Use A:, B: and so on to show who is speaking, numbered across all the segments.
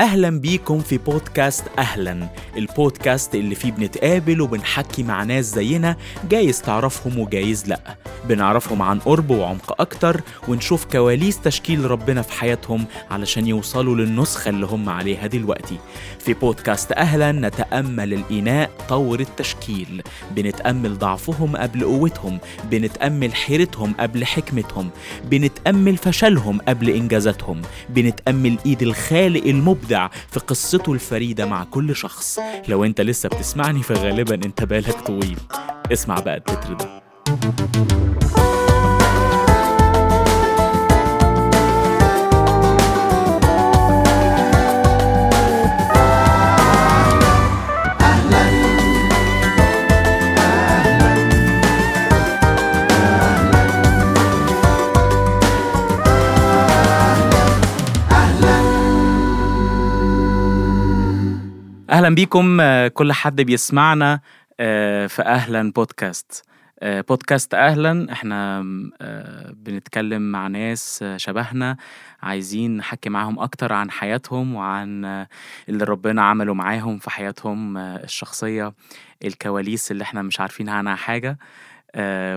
A: أهلا بيكم في بودكاست أهلا البودكاست اللي فيه بنتقابل وبنحكي مع ناس زينا جايز تعرفهم وجايز لأ. بنعرفهم عن قرب وعمق أكتر ونشوف كواليس تشكيل ربنا في حياتهم علشان يوصلوا للنسخة اللي هم عليها دلوقتي. في بودكاست أهلا نتأمل الإناء طور التشكيل. بنتأمل ضعفهم قبل قوتهم. بنتأمل حيرتهم قبل حكمتهم. بنتأمل فشلهم قبل إنجازاتهم. بنتأمل إيد الخالق المبدع في قصته الفريدة مع كل شخص. لو أنت لسه بتسمعني فغالبا أنت بالك طويل. اسمع بقى التتر ده. أهلا بيكم آه، كل حد بيسمعنا آه، في أهلا بودكاست. آه، بودكاست أهلا إحنا بنتكلم مع ناس شبهنا عايزين نحكي معاهم أكتر عن حياتهم وعن اللي ربنا عمله معاهم في حياتهم الشخصية الكواليس اللي إحنا مش عارفين عنها حاجة.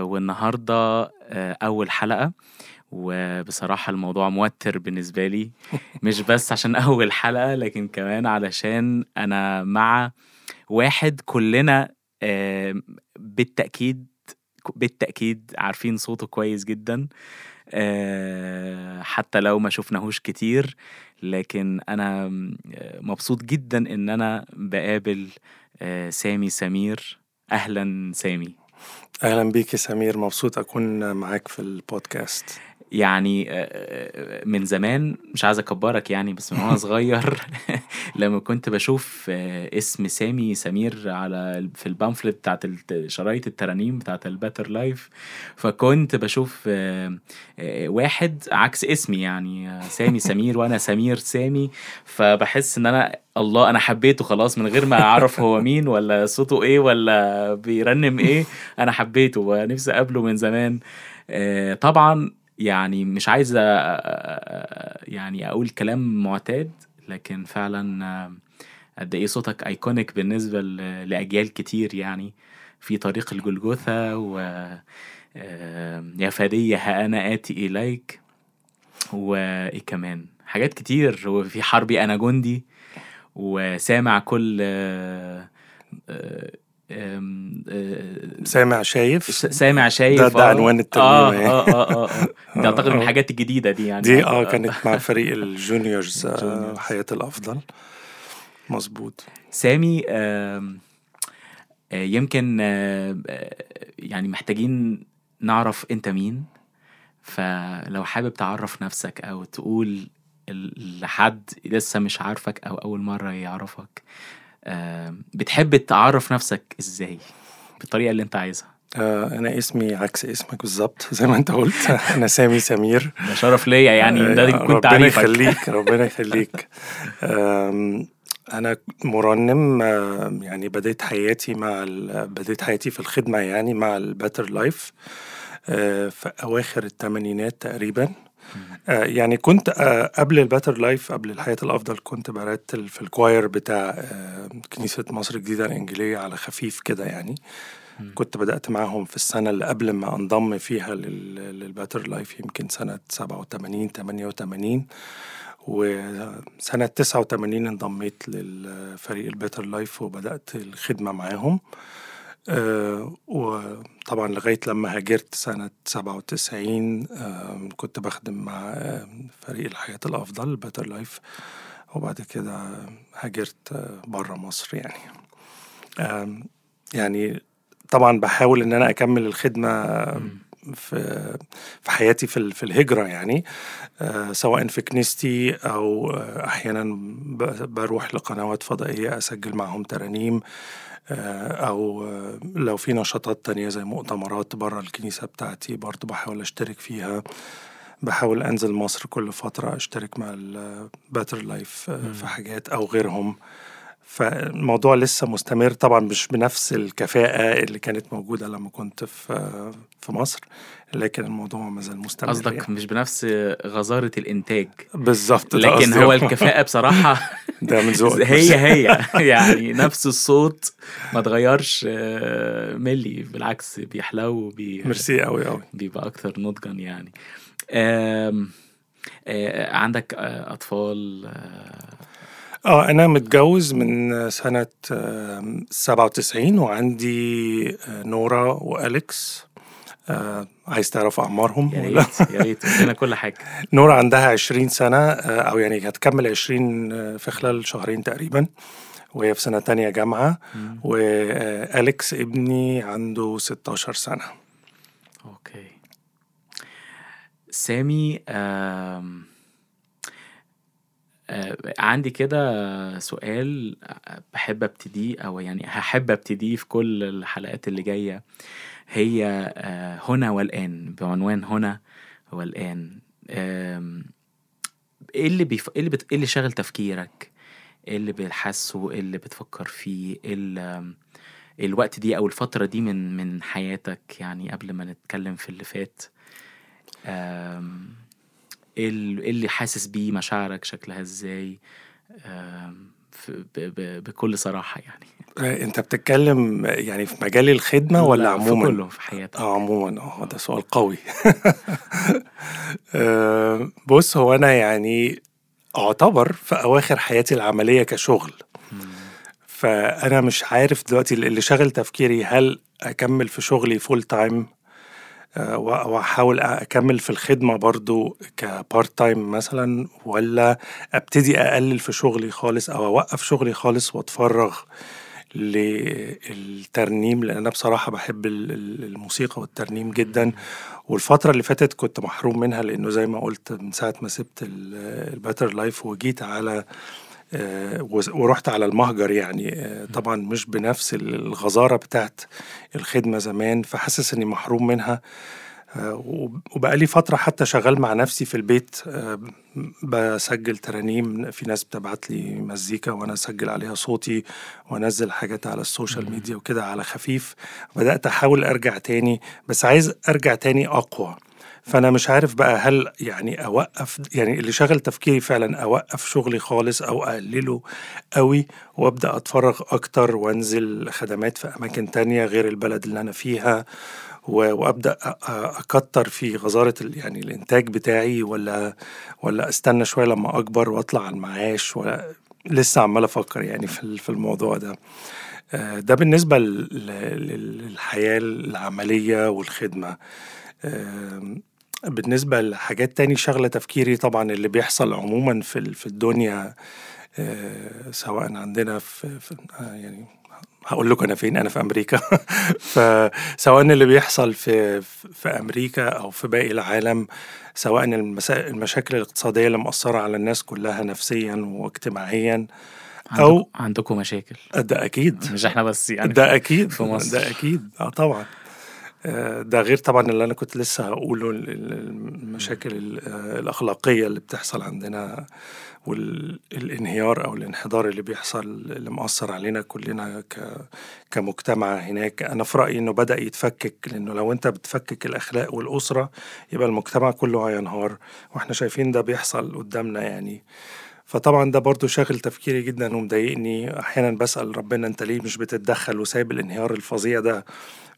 A: والنهاردة آه، أول حلقة. وبصراحة الموضوع موتر بالنسبة لي. مش بس عشان أول حلقة لكن كمان علشان أنا مع واحد كلنا بالتأكيد بالتأكيد عارفين صوته كويس جدا. آه، حتى لو ما شفناهوش كتير لكن أنا مبسوط جدا إن أنا بقابل آه، سامي سمير. أهلا سامي.
B: أهلا بيك يا سمير. مبسوط أكون معاك في البودكاست.
A: يعني آه، من زمان مش عايز أكبرك يعني بس من وأنا صغير لما كنت بشوف آه، اسم سامي سمير على في ال pamphlet بتاعت شرايط الترانيم بتاعت ال Better Life فكنت بشوف آه، آه، واحد عكس اسمي يعني آه، سامي سمير وأنا سمير سامي فبحس إن أنا الله أنا حبيته خلاص من غير ما أعرف هو مين ولا صوته إيه ولا بيرنم إيه أنا حبيته ونفسي أقابله من زمان. آه، طبعا يعني مش عايز يعني أقول كلام معتاد لكن فعلا آه، قد إيه صوتك ايكونيك بالنسبة لأجيال كتير يعني. في طريق الجلجوثا و آه، يا فدية ها أنا آتي إليك وإيه كمان؟ حاجات كتير. وفي حربي أنا جندي وسامع كل آه،
B: سامع شايف
A: سامع شايف
B: ده- ده
A: آه.
B: عنوان الترنيمة
A: آه
B: يعني.
A: آه آه آه, آه. دي أعتقد من
B: آه.
A: الحاجات الجديدة دي يعني
B: دي آه كانت مع فريق الجونيورز آه،. حياة الأفضل مظبوط
A: سامي آه، يمكن آه، آه، يعني محتاجين نعرف أنت مين فلو حابب تعرف نفسك أو تقول لحد لسه مش عارفك أو أول مرة يعرفك بتحب تعرف نفسك إزاي؟ بالطريقة اللي أنت عايزها.
B: آه أنا اسمي عكس اسمك بالظبط زي ما أنت قلت. أنا سامي سمير.
A: ده شرف ليا يعني ده
B: آه،
A: يكون
B: ربنا
A: تعريفك
B: يخليك ربنا يخليك. أنا مرنم آه، يعني بديت حياتي مع ال- بديت حياتي في الخدمة يعني مع ال Better Life آه، في أواخر الثمانينات تقريبا. آه، يعني كنت آه، قبل ال Better Life قبل الحياة الأفضل كنت برتل في ال choir بتاع آه، كنيسة مصر الجديدة الإنجيلية على خفيف كده يعني. كنت بدأت معاهم في السنة اللي قبل ما انضم فيها لل- لل Better Life يمكن سنة 87 88 وسنة 89 انضميت للفريق ال Better Life وبدأت الخدمة معاهم. آه، وطبعا لغاية لما هاجرت سنة 97 آه، كنت بخدم مع آه، فريق الحياة الأفضل ال Better Life وبعد كده هاجرت بره مصر يعني. يعني طبعا بحاول إن أنا أكمل الخدمة في في حياتي في في الهجرة يعني آه، سواء في كنيستي أو آه، أحيانا بروح لقنوات فضائية أسجل معهم ترانيم آه، أو آه، لو في نشاطات تانية زي مؤتمرات بره الكنيسة بتاعتي برضه بحاول أشترك فيها. بحاول أنزل مصر كل فترة أشترك مع ال Better Life في حاجات أو غيرهم. فالموضوع لسه مستمر طبعا مش بنفس الكفاءة اللي كانت موجودة لما كنت في في مصر. لكن الموضوع ما زال مستمر
A: قصدك
B: يعني.
A: مش بنفس غزارة الإنتاج.
B: بالظبط
A: لكن. هو الكفاءة بصراحة
B: ده من ذوقك.
A: هي هي. يعني نفس الصوت ما اتغيرش آه، ملي بالعكس بيحلو وبي
B: ميرسي قوي قوي
A: بيبقى أكتر نضجا يعني. آم، آه، عندك آه، أطفال آه،
B: آه أنا متجوز من آم، 97 وعندي نورا وأليكس. آه، عايز تعرف أعمارهم
A: يا ريت يا ريت لنا كل حاجة.
B: نورا عندها 20 سنة آه، أو يعني هتكمل 20 آه، في خلال شهرين تقريبا وهي في سنة تانية جامعة.
A: مم.
B: واليكس ابني عنده 16 سنة.
A: أوكي. سامي آم، آه، عندي كده سؤال بحب أبتديه أو يعني هحب أبتديه في كل الحلقات اللي جاية. هي آه، هنا والآن بعنوان هنا والآن. آم، إيه اللي بيف... إيه اللي بت... إيه اللي شاغل تفكيرك؟ إيه اللي بتحسه إيه اللي بتفكر فيه؟ إيه اللي... الوقت دي أو الفترة دي من من حياتك؟ يعني قبل ما نتكلم في اللي فات. آم، إيه ال- إيه اللي حاسس بيه مشاعرك؟ شكلها إزاي؟ ب... ب... بكل صراحة يعني.
B: انت بتتكلم يعني في مجال الخدمة ولا
A: لا،
B: عموما؟
A: في كله في حياتك.
B: آه عموما. آه ده سؤال قوي. آه، بص هو أنا يعني أعتبر في أواخر حياتي العملية كشغل. فأنا مش عارف دلوقتي اللي شغل تفكيري هل أكمل في شغلي full time وأحاول أكمل في الخدمة برضو ك part time مثلا ولا أبتدي أقلل في شغلي خالص أو أوقف شغلي خالص وأتفرغ؟ للترنيم لأن أنا بصراحة بحب ال- ال- الموسيقى والترنيم جدا. والفترة اللي فاتت كنت محروم منها لأنه زي ما قلت من ساعة ما سبت ال Better Life وجيت على آه، ورحت على المهجر يعني آه، طبعا مش بنفس الغزارة بتاعت الخدمة زمان فحاسس إني محروم منها. آه، وب- وبقالي فترة حتى شغال مع نفسي في البيت آه، بسجل ترانيم. في ناس بتبعت لي مزيكا وأنا أسجل عليها صوتي وأنزل حاجات على ال social media وكده على خفيف. بدأت أحاول أرجع تاني بس عايز أرجع تاني أقوى. فأنا مش عارف بقى هل يعني أوقف يعني اللي شغل تفكيري فعلا أوقف شغلي خالص أو أقلله قوي وأبدأ أتفرغ أكتر وأنزل خدمات في أماكن تانية غير البلد اللي أنا فيها. وأبدأ أكتر في غزارة يعني الإنتاج بتاعي ولا ولا أستنى شوية لما أكبر وأطلع على المعاش ولا لسه عمال أفكر يعني في في الموضوع ده. آه، ده بالنسبة لل- لل- للحياة العملية والخدمة. بالنسبة لحاجات تاني شغلة تفكيري طبعا اللي بيحصل عموما في في الدنيا آه، سواء عندنا في, في آه، يعني هقول لكم أنا فين أنا في أمريكا. فسواء اللي بيحصل في في أمريكا أو في باقي العالم سواء المسا... المشاكل الاقتصادية اللي مأثرة على الناس كلها نفسيا واجتماعيا
A: عندكم عندكم مشاكل.
B: ده أكيد.
A: مش إحنا بس يعني.
B: ده أكيد.
A: في مصر.
B: ده أكيد. آه طبعا. آه، ده غير طبعا اللي أنا كنت لسه هقوله ال- ال- المشاكل ال- آه، الأخلاقية اللي بتحصل عندنا والانهيار أو الانحدار اللي بيحصل اللي مأثر علينا كلنا كمجتمع هناك. أنا في رأيي إنه بدأ يتفكك لأنه لو أنت بتفكك الأخلاق والأسرة يبقى المجتمع كله هينهار وإحنا شايفين ده بيحصل قدامنا يعني. فطبعا ده برضو شاغل تفكيري جدا ومضايقني. أحيانا بسأل ربنا أنت ليه مش بتتدخل وسايب الانهيار الفظيع ده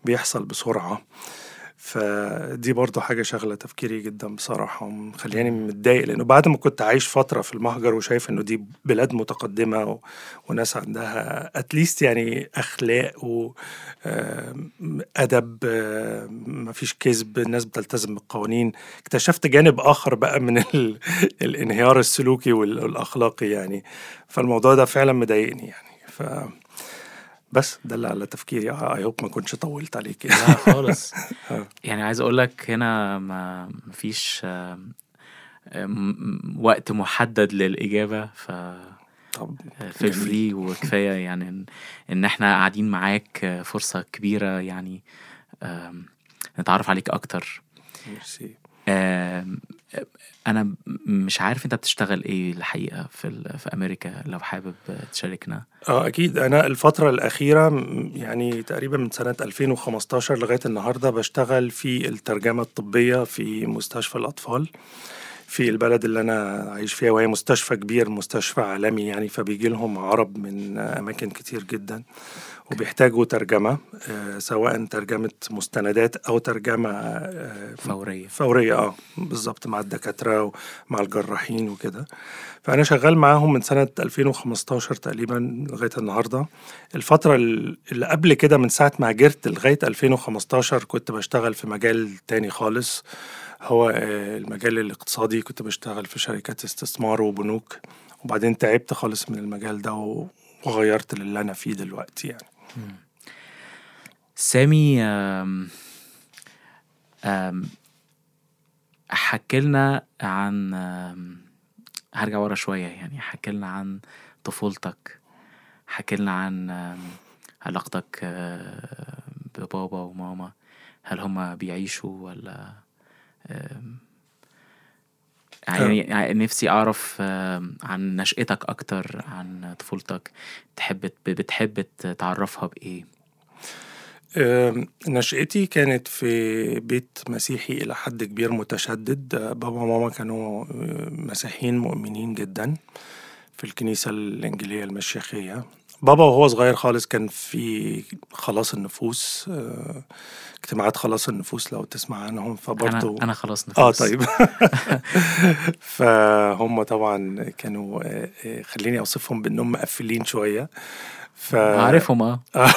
B: بيحصل بسرعة. فدي برضو حاجة شاغلة تفكيري جدا بصراحة ومخلياني متضايق لأنه بعد ما كنت عايش فترة في المهجر وشايف إنه دي بلاد متقدمة و... وناس عندها أتليست يعني أخلاق وأدب مفيش كذب الناس بتلتزم بالقوانين. اكتشفت جانب آخر بقى من ال... الانهيار السلوكي وال- والأخلاقي يعني. فالموضوع ده فعلا مضايقني يعني. ف بس ده اللي على تفكيري. I hope ما كنتش طولت عليك. يعني.
A: لا خالص.
B: آه.
A: يعني عايز أقول لك هنا ما مفيش آم، آم، وقت محدد للإجابة ف
B: طب
A: feel free وكفاية يعني إن, إحنا قاعدين معاك فرصة كبيرة يعني نتعرف عليك أكتر.
B: ميرسي
A: أنا مش عارف أنت بتشتغل إيه الحقيقة في في أمريكا لو حابب تشاركنا.
B: آه أكيد. أنا الفترة الأخيرة يعني تقريبا من سنة 2015 لغاية النهارده بشتغل في الترجمة الطبية في مستشفى الأطفال في البلد اللي أنا عايش فيها وهي مستشفى كبير مستشفى عالمي يعني فبيجي لهم عرب من أماكن كتير جدا. وبيحتاجوا ترجمة آه، سواء ترجمة مستندات أو ترجمة آه،
A: فورية.
B: فورية آه بالظبط مع الدكاترة ومع الجراحين وكده. فأنا شغال معاهم من سنة 2015 تقريبا لغاية النهاردة. الفترة اللي قبل كده من ساعة ما هاجرت لغاية 2015 كنت بشتغل في مجال تاني خالص. هو آه، المجال الاقتصادي كنت بشتغل في شركات استثمار وبنوك. وبعدين تعبت خالص من المجال ده وغيرت للي أنا فيه دلوقتي يعني.
A: سامي آم آم عن هرجع ورا شوية يعني حكي لنا عن طفولتك حكي لنا عن علاقتك آه، ببابا وماما هل هما بيعيشوا ولا يعني, يعني نفسي أعرف آم، عن نشأتك أكتر عن طفولتك. تحب بتحب تعرفها بإيه؟
B: آم، نشأتي كانت في بيت مسيحي إلى حد كبير متشدد. آه، بابا وماما كانوا آه، مسيحيين مؤمنين جدا في الكنيسة الإنجيلية المشيخية. بابا وهو صغير خالص كان في خلاص النفوس آه، اجتماعات خلاص النفوس لو تسمع عنهم فبرضه
A: أنا أنا خلاص
B: آه
A: نفوس.
B: طيب. فهم طبعا كانوا آه، آه، خليني أوصفهم بأنهم مقفلين شوية. ف
A: عارفهم آه.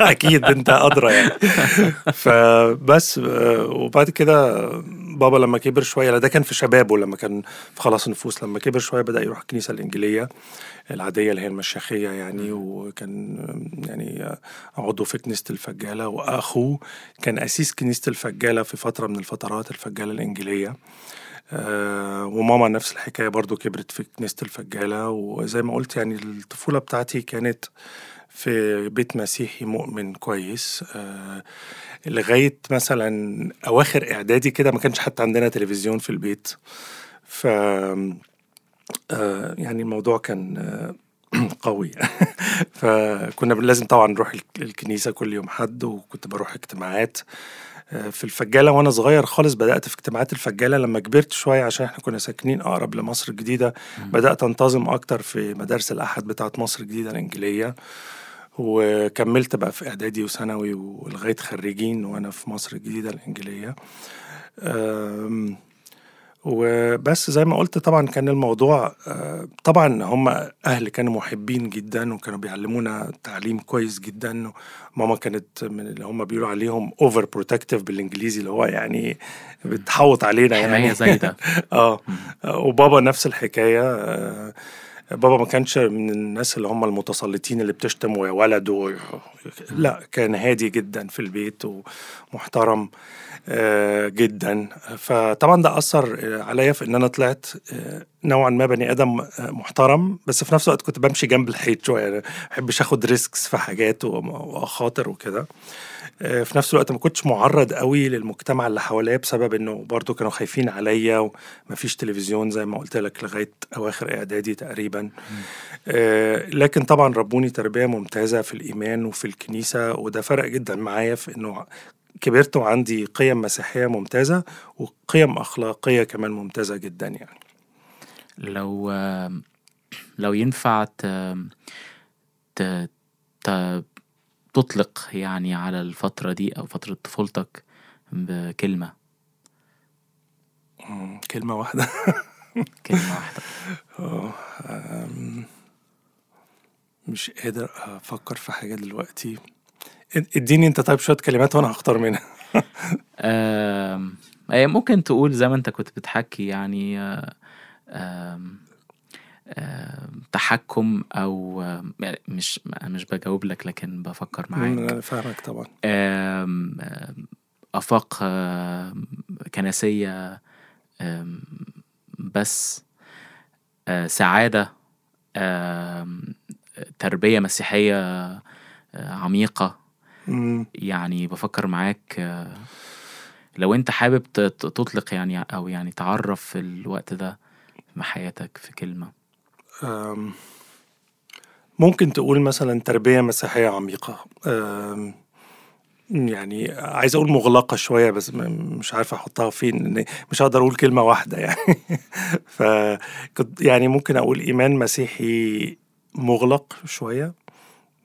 B: أكيد أنت أدرى يعني. فبس آه، وبعد كده بابا لما كبر شوية ده كان في شبابه لما كان في خلاص النفوس لما كبر شوية بدأ يروح الكنيسة الإنجيلية العادية اللي هي المشيخية يعني وكان آه، يعني آه، عضو في كنيسة الفجالة وأخوه كان أسيس كنيسة الفجالة في فترة من الفترات الفجالة الإنجيلية. وماما نفس الحكاية برضو كبرت في كنيسة الفجالة وزي ما قلت يعني الطفولة بتاعتي كانت في بيت مسيحي مؤمن كويس آه، لغاية مثلا أواخر إعدادي كده ما كانش حتى عندنا تلفزيون في البيت. ف آه، يعني الموضوع كان آه، قوي. فكنا لازم طبعا نروح الك- الكنيسة كل يوم حد وكنت بروح اجتماعات. آه، في الفجالة وأنا صغير خالص بدأت في اجتماعات الفجالة لما كبرت شوية عشان إحنا كنا ساكنين أقرب لمصر الجديدة. بدأت أنتظم أكتر في مدارس الأحد بتاعة مصر الجديدة الإنجيلية وكملت بقى في إعدادي وثانوي ولغاية خريجين وأنا في مصر الجديدة الإنجيلية أم، وبس زي ما قلت طبعا كان الموضوع آه، طبعا هم أهل كانوا محبين جدا وكانوا بيعلمونا تعليم كويس جدا ماما كانت من اللي هم بيقولوا عليهم overprotective بالإنجليزي اللي هو يعني بتحوط علينا يعني.
A: زايدة.
B: آه. وبابا نفس الحكاية آه، بابا ما كانش من الناس اللي هم المتسلطين اللي بتشتم ويا ولد و... لا كان هادي جدا في البيت ومحترم آه، جدا. فطبعا ده أثر عليا في إن أنا طلعت آه، نوعا ما بني آدم آه، محترم. بس في نفس الوقت كنت بمشي جنب الحيط شوية يعني ما بحبش آخد ريسكس في حاجات وأخاطر وكده. في نفس الوقت ما كنتش معرض قوي للمجتمع اللي حواليا بسبب إنه برضو كانوا خايفين عليا ومفيش تلفزيون زي ما قلت لك لغاية أواخر إعدادي تقريبا. آه، لكن طبعا ربوني تربية ممتازة في الإيمان وفي الكنيسة وده فرق جدا معايا في إنه كبرت وعندي قيم مسيحية ممتازة وقيم أخلاقية كمان ممتازة جدا يعني.
A: لو لو ينفع ت... ت... ت... تطلق يعني على الفترة دي أو فترة طفولتك بكلمة؟
B: مم، كلمة واحدة.
A: كلمة واحدة.
B: آه، مش قادر أفكر في حاجة دلوقتي. إديني أنت طيب شوية كلمات وأنا هختار منها.
A: ممكن تقول زي ما أنت كنت بتحكي يعني آه، تحكم أو آم، يعني مش مش بجاوب لك لكن بفكر معاك.
B: أنا فاهمك طبعا.
A: كنسية آم، بس آه، سعادة آم، تربية مسيحية آه، عميقة.
B: مم.
A: يعني بفكر معاك آه، لو أنت حابب تطلق يعني أو يعني تعرف في الوقت ده في حياتك في كلمة.
B: آم، ممكن تقول مثلا تربية مسيحية عميقة. يعني عايز أقول مغلقة شوية بس مش عارف أحطها فين مش هقدر أقول كلمة واحدة يعني. فكنت يعني ممكن أقول إيمان مسيحي مغلق شوية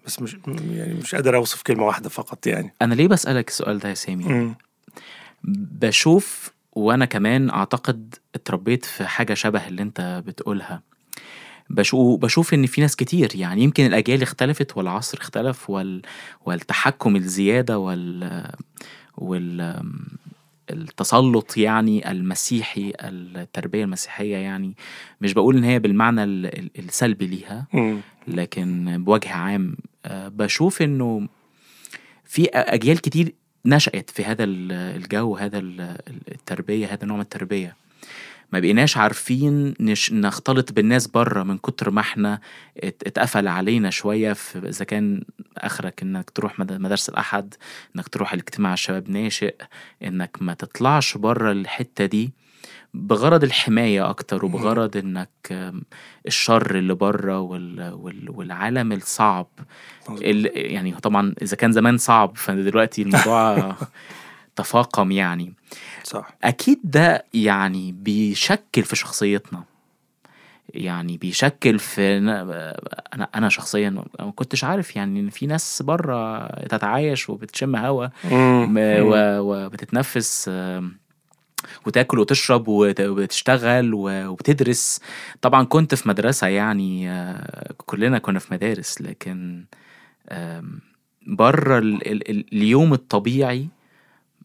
B: بس مش يعني مش قادر أوصف كلمة واحدة فقط يعني.
A: أنا ليه بسألك السؤال ده يا سامي؟
B: م.
A: بشوف وأنا كمان أعتقد اتربيت في حاجة شبه اللي أنت بتقولها. بشوف بشوف إن في ناس كتير. يعني يمكن الأجيال اختلفت والعصر اختلف وال والتحكم الزيادة وال وال التسلط يعني المسيحي التربية المسيحية يعني مش بقول إن هي بالمعنى السلبي ليها لكن بوجه عام بشوف إنه في أجيال كتير نشأت في هذا الجو هذا التربية هذا النوع من التربية. ما بقيناش عارفين نش... نختلط بالناس بره من كتر ما إحنا اتقفل علينا شوية في إذا كان آخرك إنك تروح مدارس الأحد إنك تروح الاجتماع الشباب ناشئ إنك ما تطلعش بره الحتة دي بغرض الحماية أكتر وبغرض إنك الشر اللي بره وال... وال... والعالم الصعب. ال... يعني طبعا إذا كان زمان صعب فدلوقتي الموضوع تفاقم يعني.
B: صح.
A: أكيد ده يعني بيشكل في شخصيتنا. يعني بيشكل في أنا أنا شخصيا ما كنتش عارف يعني إن في ناس بره تتعايش وبتشم هوا وبتتنفس وتاكل وتشرب وبتشتغل وبتدرس. طبعا كنت في مدرسة يعني كلنا كنا في مدارس لكن بره اليوم الطبيعي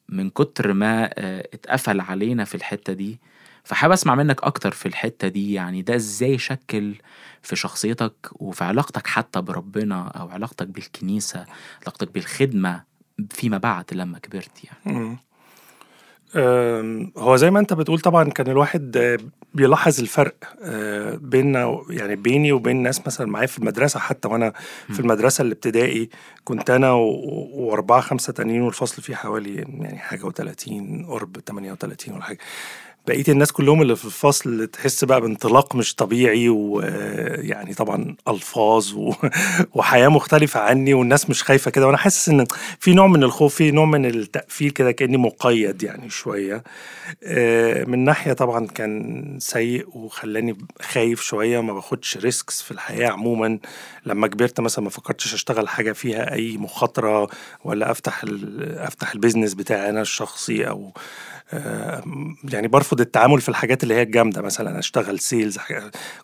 A: من كتر ما اتقفل علينا في الحتة دي. فحابب أسمع منك أكتر في الحتة دي يعني ده إزاي شكل في شخصيتك وفي علاقتك حتى بربنا أو علاقتك بالكنيسة علاقتك بالخدمة فيما بعد لما كبرت يعني.
B: هو زي ما انت بتقول طبعا كان الواحد بيلاحظ الفرق بيننا يعني بيني وبين ناس مثلا معايا في المدرسة حتى وأنا في المدرسة الابتدائي كنت أنا وأربعة خمسة تانيين والفصل فيه حوالي يعني حاجة و30 قرب 38 ولا حاجة. بقية الناس كلهم اللي في الفصل تحس بقى بانطلاق مش طبيعي ويعني طبعا ألفاظ و... وحياة مختلفة عني والناس مش خايفة كده. وأنا حاسس إن في نوع من الخوف في نوع من التقفيل كده كأني مقيد يعني شوية. من ناحية طبعا كان سيء وخلاني خايف شوية ما باخدش risks في الحياة عموما. لما كبرت مثلا ما فكرتش أشتغل حاجة فيها أي مخاطرة ولا أفتح ال... أفتح ال business بتاعي أنا الشخصي أو يعني برفض التعامل في الحاجات اللي هي الجامدة مثلا أشتغل sales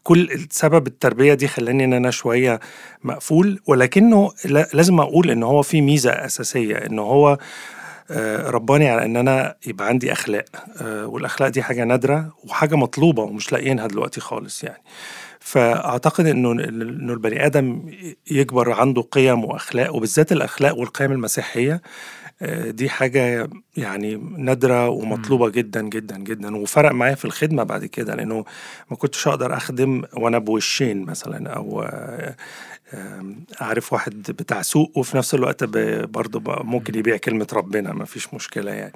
B: كل سبب التربية دي خلاني إن أنا شوية مقفول ولكنه لازم أقول إن هو في ميزة أساسية إن هو رباني على إن أنا يبقى عندي أخلاق والأخلاق دي حاجة نادرة وحاجة مطلوبة ومش لاقيينها دلوقتي خالص يعني. فأعتقد إنه إنه البني آدم يكبر عنده قيم وأخلاق وبالذات الأخلاق والقيم المسيحية دي حاجة يعني نادرة ومطلوبة جدا جدا جدا وفرق معايا في الخدمة بعد كده لأنه ما كنتش أقدر أخدم وأنا بوشين مثلا أو أعرف واحد بتاع سوق وفي نفس الوقت برضه ممكن يبيع كلمة ربنا ما فيش مشكلة يعني.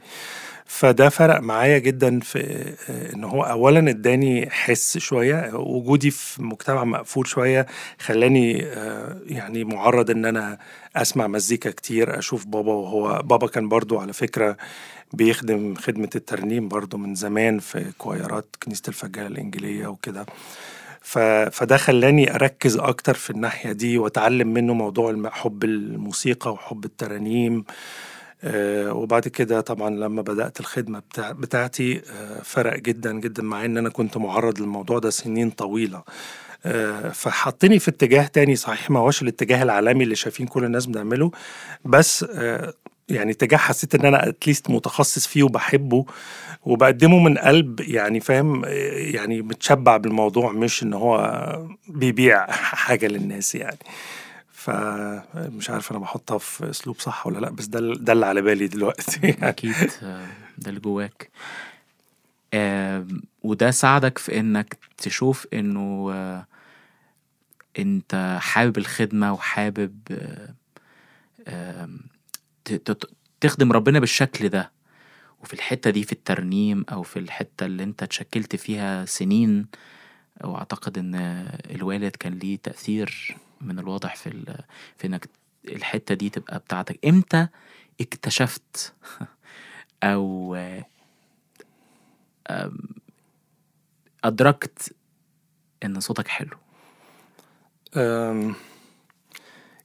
B: فده فرق معايا جدا في إن هو اولا إداني حس شوية وجودي في مجتمع مقفول شوية خلاني يعني معرض إن أنا أسمع مزيكا كتير أشوف بابا وهو بابا كان برضو على فكرة بيخدم خدمة الترنيم برضو من زمان في كويرات كنيسة الفجالة الإنجيلية وكده. فده خلاني أركز أكتر في الناحية دي وأتعلم منه موضوع حب الموسيقى وحب الترانيم. آه وبعد كده طبعا لما بدأت الخدمة بتاع بتاعتي آه فرق جدا جدا مع إن أنا كنت معرض للموضوع ده سنين طويلة. آه فحطني في اتجاه تاني صحيح ما هوش الاتجاه العالمي اللي شايفين كل الناس بتعمله بس يعني اتجاه حسيت إن أنا اتليست متخصص فيه وبحبه وبقدمه من قلب يعني فاهم يعني متشبع بالموضوع مش إن هو بيبيع حاجة للناس يعني. فمش عارف أنا بحطها في أسلوب صح ولا لأ بس ده ده اللي على بالي دلوقتي
A: أكيد ده اللي جواك. آه وده ساعدك في إنك تشوف إنه آه أنت حابب الخدمة وحابب آه تخدم ربنا بالشكل ده. وفي الحتة دي في الترنيم أو في الحتة اللي أنت اتشكلت فيها سنين واعتقد إن الوالد كان ليه تأثير من الواضح في في إنك الحتة دي تبقى بتاعتك. إمتى اكتشفت أو أدركت إن صوتك حلو؟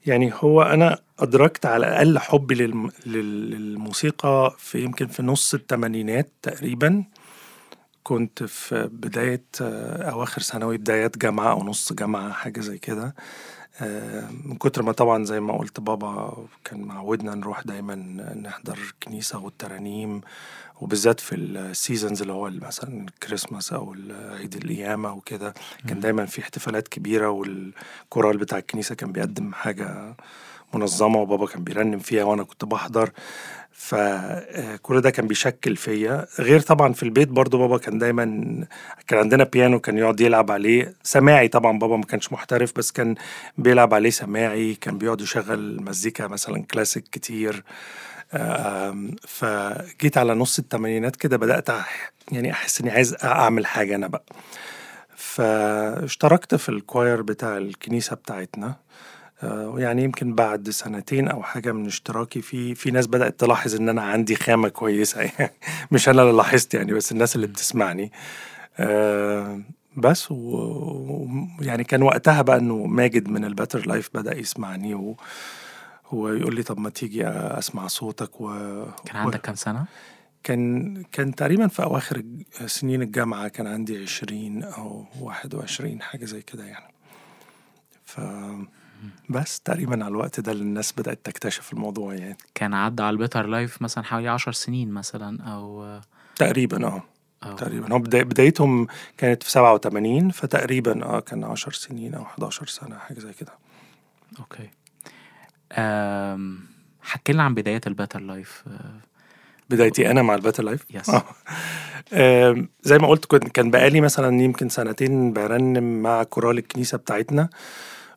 B: يعني هو أنا أدركت على الأقل حبي للم... لل- للموسيقى في يمكن في نص الثمانينات تقريبا. كنت في بداية آه، أواخر ثانوي بدايات جامعة أو نص جامعة حاجة زي كده. من كتر ما طبعا زي ما قلت بابا كان معودنا نروح دايما نحضر الكنيسة والترانيم وبالذات في ال seasons اللي هو مثلا الكريسماس أو عيد القيامة وكده كان دايما في احتفالات كبيرة والكورال بتاع الكنيسة كان بيقدم حاجة منظمة وبابا كان بيرنم فيها وأنا كنت بحضر. فكل ده كان بيشكل فيا. غير طبعا في البيت برضو بابا كان دايما كان عندنا بيانو كان يقعد يلعب عليه. سماعي طبعا بابا ما كانش محترف بس كان بيلعب عليه سماعي كان بيقعد يشغل مزيكا مثلا كلاسيك كتير. فجيت على نص الثمانينات كده بدأت يعني أحس إني عايز أعمل حاجة أنا بقى. فاشتركت في ال choir بتاع الكنيسة بتاعتنا. آه، يعني يمكن بعد سنتين أو حاجة من اشتراكي في في ناس بدأت تلاحظ إن أنا عندي خامة كويسة. يعني مش أنا اللي لاحظت يعني بس الناس اللي بتسمعني. آه، بس ويعني كان وقتها بقى إنه ماجد من ال Better Life بدأ يسمعني و ويقول لي طب ما تيجي أسمع صوتك و
A: كان عندك كام سنة؟
B: كان كان تقريبا في أواخر سنين الجامعة كان عندي 20 أو 21 حاجة زي كده يعني. ف بس تقريبا على الوقت ده اللي الناس بدأت تكتشف الموضوع يعني.
A: كان عدى على ال Better Life مثلا حوالي عشر سنين مثلا أو
B: تقريبا آه.
A: أو
B: تقريبا. هو بدا- بدايتهم كانت في 87 فتقريبا آه كان 10 سنين أو 11 سنة حاجة زي كده.
A: okay. حكي لنا عن بدايات ال Better Life
B: بدايتي أنا مع ال Better
A: Life
B: yes. آه. زي ما قلت كنت كان بقالي مثلا يمكن سنتين برنم مع كورال الكنيسة بتاعتنا.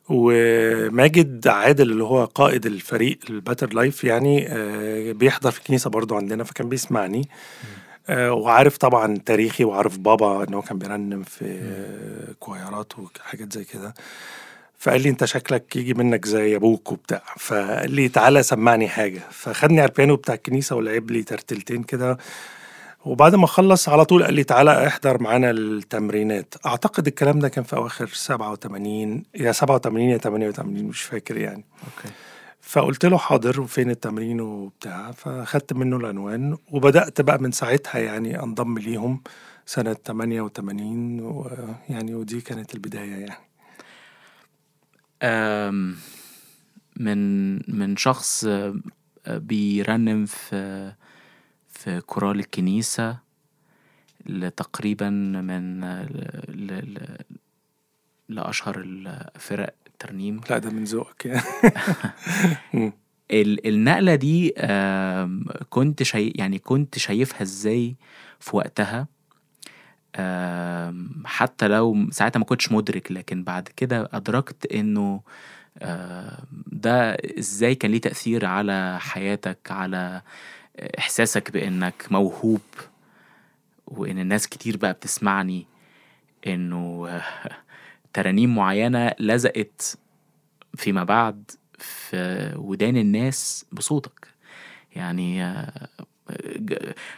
B: وماجد عادل اللي هو قائد الفريق ال Better Life يعني آه، بيحضر في الكنيسة برضو عندنا فكان بيسمعني. آه، وعارف طبعا تاريخي وعارف بابا إن هو كان بيرنم في choir ات وحاجات زي كده. فقال لي أنت شكلك يجي منك زي أبوك وبتاع. فقال لي تعالى سمعني حاجة. فخدني على البيانو بتاع الكنيسة ولعب لي ترتيلتين كده. وبعد ما خلص على طول قال لي تعالى احضر معانا التمرينات. أعتقد الكلام ده كان في أواخر 87 يا 87 يا 88 مش فاكر يعني.
A: okay.
B: فقلت له حاضر وفين التمرين وبتاع فأخدت منه العنوان وبدأت بقى من ساعتها يعني أنضم ليهم سنة 88 ويعني ودي كانت البداية يعني.
A: من من شخص آه، بيرنم في في كورال الكنيسة لتقريبا من ل... ل... لأشهر الفرق الترنيم.
B: لا ده من ذوقك. يعني
A: ال- النقلة دي كنت شاي يعني كنت شايفها إزاي في وقتها؟ حتى لو ساعتها ما كنتش مدرك لكن بعد كده أدركت إنه ده إزاي كان ليه تأثير على حياتك على إحساسك بإنك موهوب وإن الناس كتير بقى بتسمعني إنه ترانيم معينة لزقت فيما بعد في ودان الناس بصوتك. يعني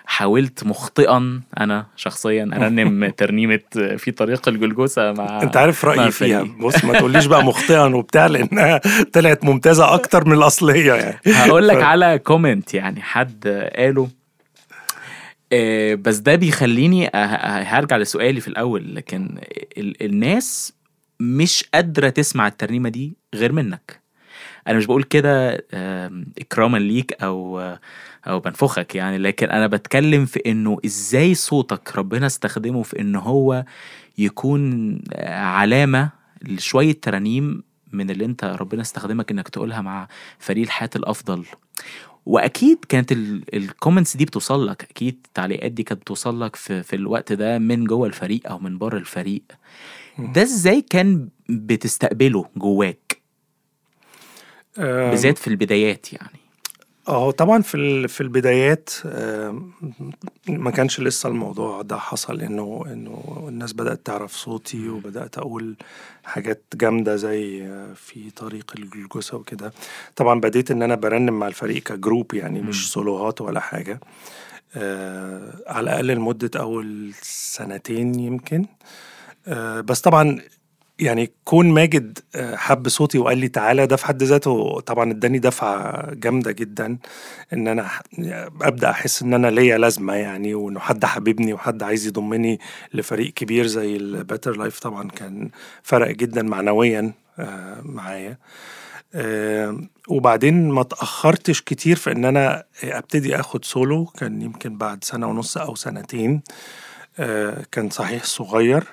A: حاولت مخطئا أنا شخصيا أرنم ترنيمة في طريق الجلجوسة مع
B: أنت عارف رأيي فيها. بص ما تقوليش بقى مخطئا وبتاع لأنها طلعت ممتازة أكتر من الأصلية يعني.
A: هقول لك
B: ف-
A: على كومنت يعني حد قاله. آه، بس ده بيخليني أه- أه- هرجع لسؤالي في الأول لكن ال- الناس مش قادرة تسمع الترنيمة دي غير منك. أنا مش بقول كده إكراما ليك أو أو بنفخك يعني لكن أنا بتكلم في إنه إزاي صوتك ربنا استخدمه في إن هو يكون آه، علامة لشوية ترانيم من اللي أنت ربنا استخدمك إنك تقولها مع فريق الحياة الأفضل. وأكيد كانت ال comments دي بتوصل لك أكيد التعليقات دي كانت بتوصل لك في, في الوقت ده من جوه الفريق أو من بره الفريق. ده إزاي كان بتستقبله جواك؟ بالذات في البدايات يعني.
B: آه طبعا في في البدايات ما كانش لسه الموضوع ده حصل إنه إنه الناس بدأت تعرف صوتي وبدأت أقول حاجات جامدة زي آه، في طريق الجلجوسه وكده. طبعا بديت إن أنا برنم مع الفريق كجروب يعني. مش سولوهات ولا حاجة. آه، على الأقل لمدة أول سنتين يمكن. آه، بس طبعا يعني كون ماجد آه، حب صوتي وقال لي تعالى ده في حد ذاته طبعا اداني دفعة جامدة جدا إن أنا أبدأ أحس إن أنا ليا لازمة يعني وإنه حد حبيبني وحد عايز يضمني لفريق كبير زي ال Better Life طبعا كان فرق جدا معنويا آه، معايا. وبعدين ما تأخرتش كتير في إن أنا أبتدي آخد سولو كان يمكن بعد سنة ونص أو سنتين آه، كان صحيح صغير.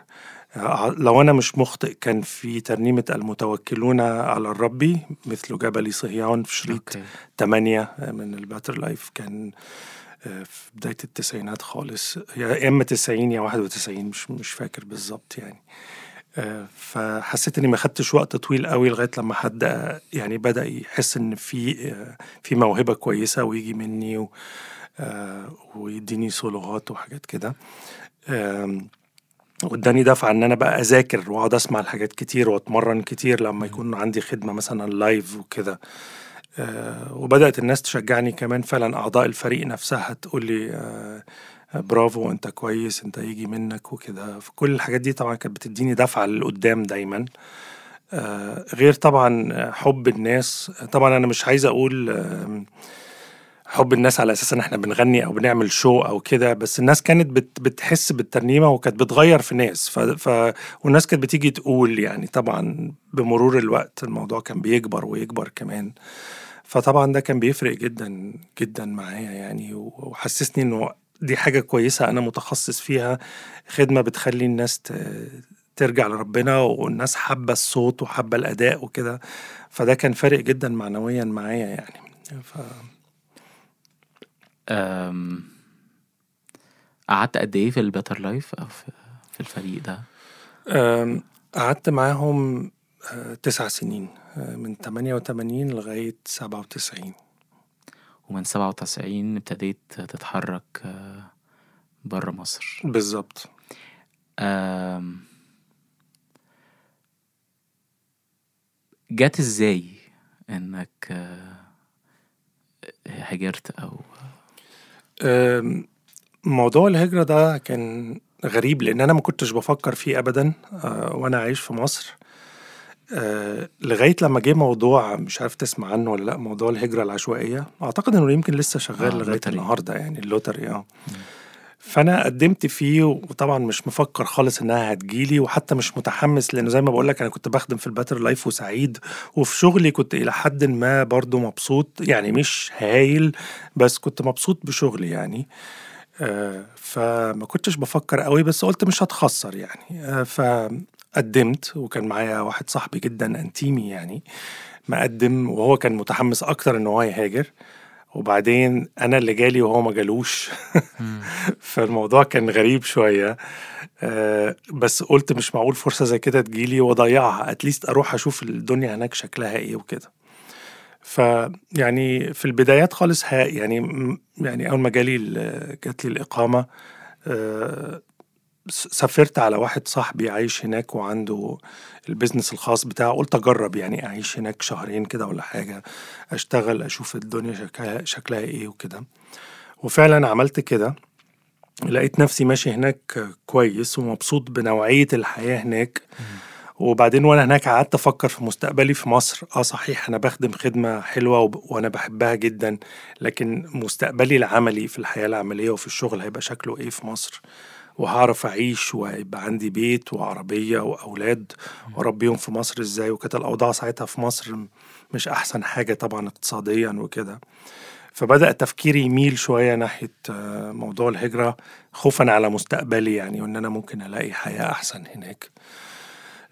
B: لو أنا مش مخطئ كان في ترنيمة المتوكلون على الرب مثل جبل صهيون في شريط
A: okay.
B: تمانية من ال Better Life كان آه، في بداية التسعينات خالص يا إما تسعين يا واحد وتسعين مش مش فاكر بالظبط يعني. آه، فحسيت إني ما خدتش وقت طويل قوي لغاية لما حد آه، يعني بدأ يحس إن في آه، في موهبة كويسة ويجي مني آه، ويديني سولوهات وحاجات كده. واداني دفعة إن أنا بقى أذاكر وأقعد أسمع الحاجات كتير وأتمرن كتير لما يكون عندي خدمة مثلا لايف وكده. آه، وبدأت الناس تشجعني كمان فعلا أعضاء الفريق نفسها تقول لي آه، برافو أنت كويس أنت يجي منك وكده. فكل الحاجات دي طبعا كانت بتديني دفعة لقدام دايما. آه، غير طبعا حب الناس. طبعا أنا مش عايز أقول حب الناس على أساس إن إحنا بنغني أو بنعمل شو أو كده بس الناس كانت بت بتحس بالترنيمة وكانت بتغير في ناس ف ف والناس كانت بتيجي تقول يعني طبعا بمرور الوقت الموضوع كان بيكبر ويكبر كمان. فطبعا ده كان بيفرق جدا جدا معايا يعني وحسسني إنه دي حاجة كويسة أنا متخصص فيها خدمة بتخلي الناس ت... ترجع لربنا والناس حابة الصوت وحابة الأداء وكده. فده كان فارق جدا معنويا معايا يعني. ف...
A: قعدت قد إيه في ال Better Life أو في, في الفريق ده؟
B: قعدت معاهم آه، تسع سنين آه، من 88 لغاية 97
A: ومن 97 ابتديت تتحرك بره مصر.
B: بالظبط.
A: جات إزاي إنك آه، هاجرت
B: أو موضوع الهجرة ده كان غريب لأن أنا ما كنتش بفكر فيه أبدا آه، وأنا عايش في مصر. آه، لغاية لما جه موضوع مش عارف تسمع عنه ولا لأ موضوع الهجرة العشوائية أعتقد إنه يمكن لسه شغال
A: آه،
B: لغاية
A: ال lottery.
B: النهاردة يعني ال lottery آه. فأنا قدمت فيه وطبعا مش مفكر خالص إنها هتجيلي وحتى مش متحمس لأنه زي ما بقول لك أنا كنت بخدم في ال Better Life وسعيد وفي شغلي كنت إلى حد ما برضو مبسوط يعني مش هايل بس كنت مبسوط بشغلي يعني. آه، فما كنتش بفكر قوي بس قلت مش هتخسر يعني. آه، فقدمت وكان معايا واحد صاحبي جدا أنتيمي يعني مقدم وهو كان متحمس أكتر إن هو يهاجر. وبعدين أنا اللي جالي وهو ما جالوش. فالموضوع كان غريب شوية. آه، بس قلت مش معقول فرصة زي كده تجيلي وأضيعها. اتليست أروح أشوف الدنيا هناك شكلها إيه وكده. فيعني في البدايات خالص ها يعني يعني أول ما جالي ال- جات لي الإقامة آه، سافرت على واحد صاحبي عايش هناك وعنده البيزنس الخاص بتاعه قلت أجرب يعني أعيش هناك شهرين كده ولا حاجة أشتغل أشوف الدنيا شكلها شكلها إيه وكده. وفعلا عملت كده لقيت نفسي ماشي هناك كويس ومبسوط بنوعية الحياة هناك. وبعدين وأنا هناك قعدت أفكر في مستقبلي في مصر. آه صحيح أنا بخدم خدمة حلوة وب... وأنا بحبها جدا لكن مستقبلي العملي في الحياة العملية وفي الشغل هيبقى شكله إيه في مصر؟ وهعرف أعيش وهيبقى عندي بيت وعربية وأولاد واربيهم في مصر إزاي؟ وكانت الأوضاع ساعتها في مصر مش أحسن حاجة طبعا اقتصاديا وكده. فبدأ تفكيري يميل شوية ناحية آه، موضوع الهجرة خوفا على مستقبلي يعني وإن أنا ممكن ألاقي حياة أحسن هناك.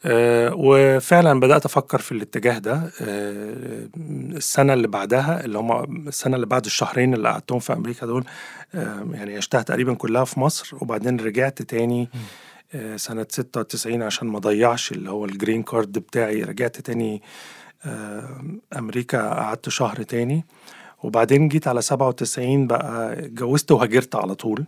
B: وفعلا بدأت أفكر في الاتجاه ده. آه، السنة اللي بعدها اللي هم السنة اللي بعد الشهرين اللي قعدتهم في أمريكا دول آه، يعني عشتها تقريبا كلها في مصر وبعدين رجعت تاني آه، سنة 96 عشان ما ضيعش اللي هو الجرين كارد بتاعي. رجعت تاني آه، أمريكا قعدت شهر تاني. وبعدين جيت على 97 بقى اتجوزت وهاجرت على طول.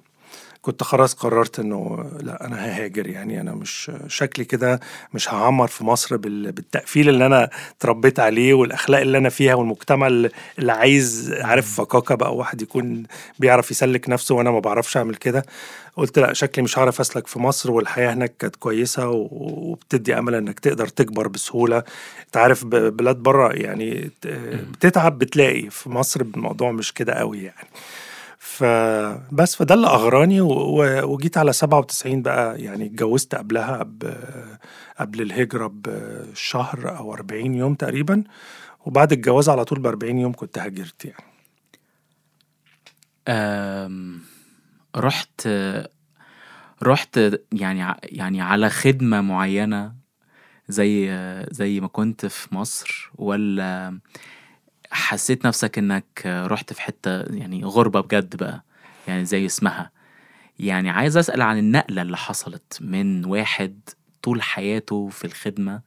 B: كنت خلاص قررت إنه لا أنا ههاجر يعني أنا مش شكلي كده مش هعمر في مصر بال- بالتقفيل اللي أنا اتربيت عليه والأخلاق اللي أنا فيها والمجتمع اللي عايز عارف فكاكة بقى واحد يكون بيعرف يسلك نفسه وأنا ما بعرفش أعمل كده. قلت لا شكلي مش هعرف أسلك في مصر والحياة هناك كانت كويسة وبتدي أمل إنك تقدر تكبر بسهولة. أنت عارف بلاد بره يعني بتتعب بتلاقي في مصر الموضوع مش كده قوي يعني. فبس فده اللي أغراني وجيت على 97 بقى يعني اتجوزت قبلها قبل الهجرة بشهر أو 40 يوم تقريبا وبعد الجواز على طول ب 40 يوم كنت هاجرت يعني.
A: أم، رحت رحت يعني يعني على خدمة معينة زي زي ما كنت في مصر ولا حسيت نفسك إنك رحت في حتة يعني غربة بجد بقى يعني زي اسمها يعني عايز أسأل عن النقلة اللي حصلت من واحد طول حياته في الخدمة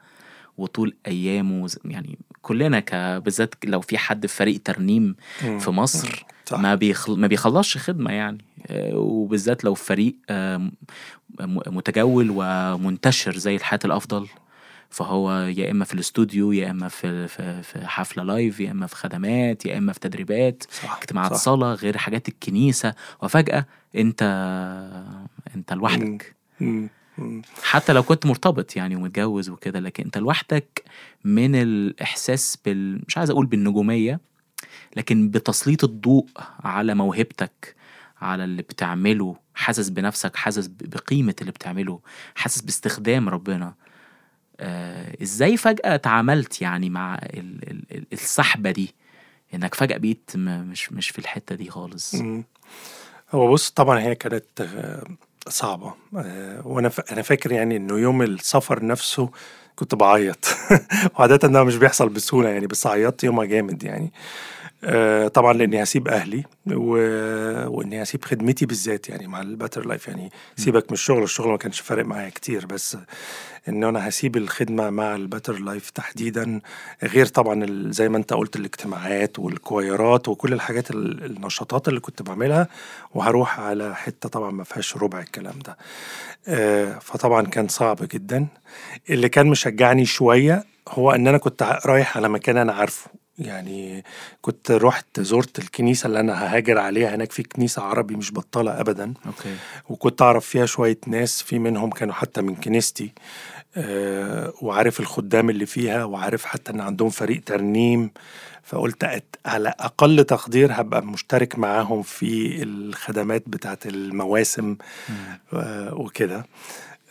A: وطول أيامه يعني كلنا بالذات لو في حد في فريق ترنيم. في مصر
B: صح.
A: ما بيخل... ما بيخلصش خدمة يعني وبالذات لو فريق متجول ومنتشر زي الحياة الأفضل فهو يا إما في الاستوديو يا إما في في في حفلة لايف يا إما في خدمات يا إما في تدريبات
B: صح
A: اجتماعات
B: صح.
A: صلاة غير حاجات الكنيسة وفجأة أنت أنت لوحدك. حتى لو كنت مرتبط يعني ومتجوز وكده لكن أنت لوحدك من الإحساس بال مش عايز أقول بالنجومية لكن بتسليط الضوء على موهبتك على اللي بتعمله حاسس بنفسك حاسس بقيمة اللي بتعمله حاسس باستخدام ربنا إزاي فجأة اتعاملت يعني مع ال ال ال- السحبة دي؟ إنك فجأة بقيت مش مش في الحتة دي خالص.
B: هو بص طبعا هي كانت آه، صعبة. آه، وأنا ف... أنا فاكر يعني إنه يوم السفر نفسه كنت بعيط. وعادة ده مش بيحصل بسهولة يعني بس عيطت يومها جامد يعني. آه، طبعا لأني هسيب أهلي و... وإني هسيب خدمتي بالذات يعني مع ال Better Life يعني سيبك من الشغل الشغل ما كانش فارق معايا كتير بس إن أنا هسيب الخدمة مع ال Better Life تحديدا غير طبعا ال- زي ما أنت قلت الاجتماعات وال choir ات وكل الحاجات ال- النشاطات اللي كنت بعملها وهروح على حتة طبعا ما فيهاش ربع الكلام ده. آه، فطبعا كان صعب جدا. اللي كان مشجعني شوية هو إن أنا كنت رايح على مكان أنا عارفه. يعني كنت رحت زرت الكنيسة اللي أنا ههاجر عليها هناك في كنيسة عربي مش بطالة أبدا.
A: أوكي.
B: وكنت أعرف فيها شوية ناس في منهم كانوا حتى من كنيستي آه وعارف الخدام اللي فيها وعارف حتى إن عندهم فريق ترنيم. فقلت أت- على أقل تقدير هبقى مشترك معاهم في الخدمات بتاعت المواسم آه وكده.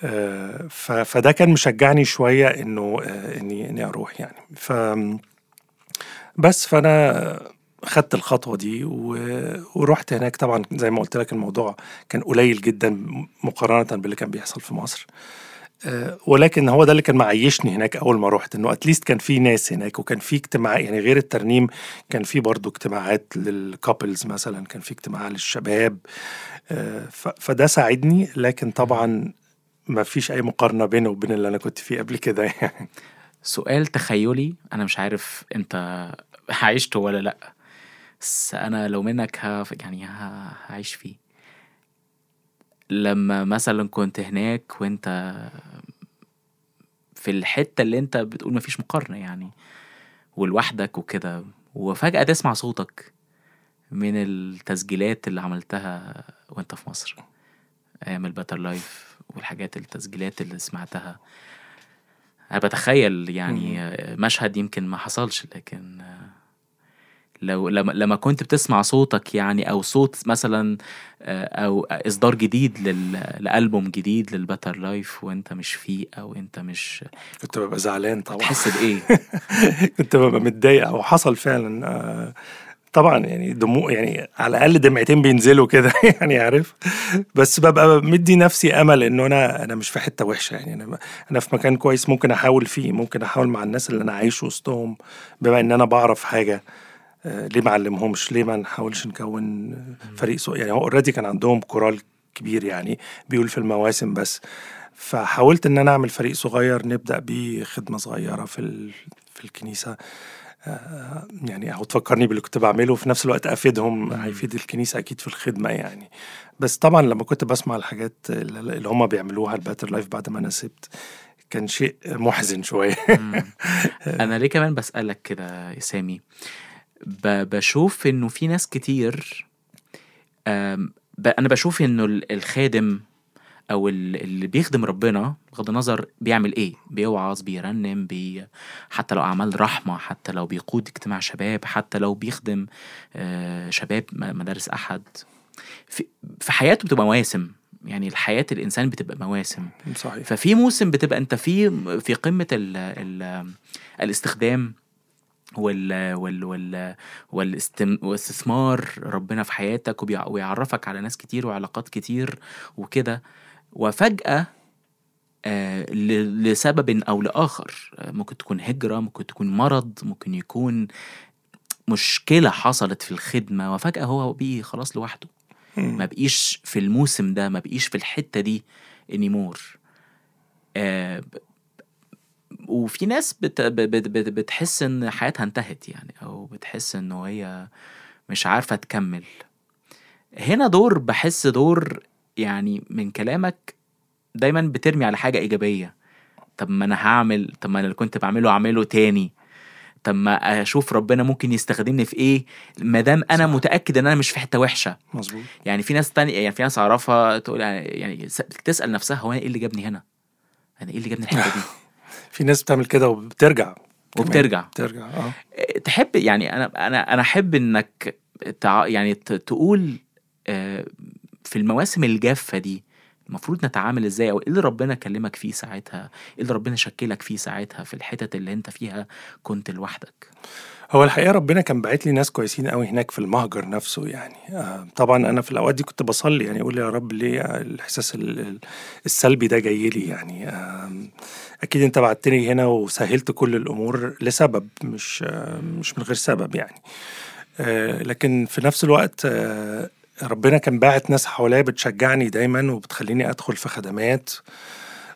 B: آه ف- فده كان مشجعني شوية إنه آه إني إني أروح يعني. ف بس فأنا خدت الخطوة دي. ورحت هناك طبعا زي ما قلت لك الموضوع كان قليل جدا مقارنة باللي كان بيحصل في مصر آه، ولكن هو ده اللي كان معيشني هناك أول ما رحت إنه اتليست كان في ناس هناك وكان في اجتماع يعني غير الترنيم كان في برضه اجتماعات للكابلز مثلا كان في اجتماع للشباب آه،. فده ساعدني لكن طبعا ما فيش أي مقارنة بينه وبين اللي أنا كنت فيه قبل كده يعني
A: سؤال تخيلي أنا مش عارف أنت عشته ولا لأ. بس أنا لو منك ها يعني هعيش فيه. لما مثلا كنت هناك وأنت في الحتة اللي أنت بتقول مفيش مقارنة يعني ولوحدك وكده وفجأة تسمع صوتك من التسجيلات اللي عملتها وأنت في مصر. أيام ال Better Life والحاجات التسجيلات اللي سمعتها. أنا بتخيل يعني مشهد يمكن ما حصلش لكن لو لما لما كنت بتسمع صوتك يعني أو صوت مثلا أو إصدار جديد لألبوم جديد لل Better Life وأنت مش فيه أو أنت مش
B: كنت ببقى زعلان طبعا.
A: تحس بإيه؟
B: كنت ببقى متضايق أو حصل فعلا آه، طبعا يعني دموع يعني على الأقل دمعتين بينزلوا كده يعني عارف. بس ببقى مدي نفسي أمل إنه أنا أنا مش في حتة وحشة يعني. أنا أنا في مكان كويس ممكن أحاول فيه ممكن أحاول مع الناس اللي أنا عايش وسطهم بما إن أنا بعرف حاجة. آه، ليه ما علمهمش؟ ليه ما نحاولش نكون فريق so يعني هو already كان عندهم كورال كبير يعني بيقول في المواسم بس. فحاولت إن أنا أعمل فريق صغير نبدأ بيه خدمه صغيرة في ال... في الكنيسة. آه، يعني أو تفكرني باللي كنت بعمله وفي نفس الوقت أفيدهم هيفيد الكنيسة أكيد في الخدمة يعني. بس طبعا لما كنت بسمع الحاجات اللي هم بيعملوها ال Better Life بعد ما أنا سبت كان شيء محزن شوية.
A: أنا ليه كمان بسألك كده يا سامي؟ بشوف إنه في ناس كتير أنا بشوف إنه الخادم أو اللي بيخدم ربنا بغض النظر بيعمل إيه؟ بيوعظ بيرنم بي حتى لو أعمال رحمة حتى لو بيقود اجتماع شباب حتى لو بيخدم آه، شباب مدارس أحد. في, حياته بتبقى مواسم. يعني الحياة الإنسان بتبقى مواسم.
B: صحيح.
A: ففي موسم بتبقى أنت في في قمة ال ال الاستخدام. وال وال وال والاستثمار ربنا في حياتك ويعرفك على ناس كتير وعلاقات كتير وكده. وفجأة آه لسبب أو لآخر آه ممكن تكون هجرة ممكن تكون مرض ممكن يكون مشكلة حصلت في الخدمة وفجأة هو بيه خلاص لوحده. ما بقيش في الموسم ده ما بقيش في الحتة دي انيمور آه وفي ناس بت بت بت بتحس إن حياتها انتهت يعني أو بتحس انه هي مش عارفة تكمل. هنا دور بحس دور يعني من كلامك دايما بترمي على حاجة إيجابية. طب ما أنا هعمل طب ما أنا اللي كنت بعمله أعمله تاني. طب ما أشوف ربنا ممكن يستخدمني في إيه ما دام أنا صح. متأكد إن أنا مش في حتة وحشة.
B: مظبوط.
A: يعني في ناس تانية يعني في ناس أعرفها تقول يعني تسال نفسها هو أنا إيه اللي جابني هنا؟ أنا إيه اللي جابني الحتة دي؟
B: في ناس بتعمل كده وبترجع.
A: وبترجع.
B: بترجع آه.
A: تحب يعني أنا أنا أنا أحب إنك تع... يعني تقول آه، في المواسم الجافة دي المفروض نتعامل إزاي أو إيه اللي ربنا كلمك فيه ساعتها؟ إيه اللي ربنا شكلك فيه ساعتها في الحتت اللي أنت فيها كنت لوحدك؟
B: هو الحقيقة ربنا كان باعت لي ناس كويسين قوي هناك في المهجر نفسه يعني. آه طبعا أنا في الأوقات دي كنت بصلي يعني أقول يا رب ليه الإحساس السلبي ده جاي لي يعني. آه أكيد أنت بعتني هنا وسهلت كل الأمور لسبب مش آه مش من غير سبب يعني. لكن في نفس الوقت ربنا كان باعت ناس حواليا بتشجعني دايما وبتخليني أدخل في خدمات.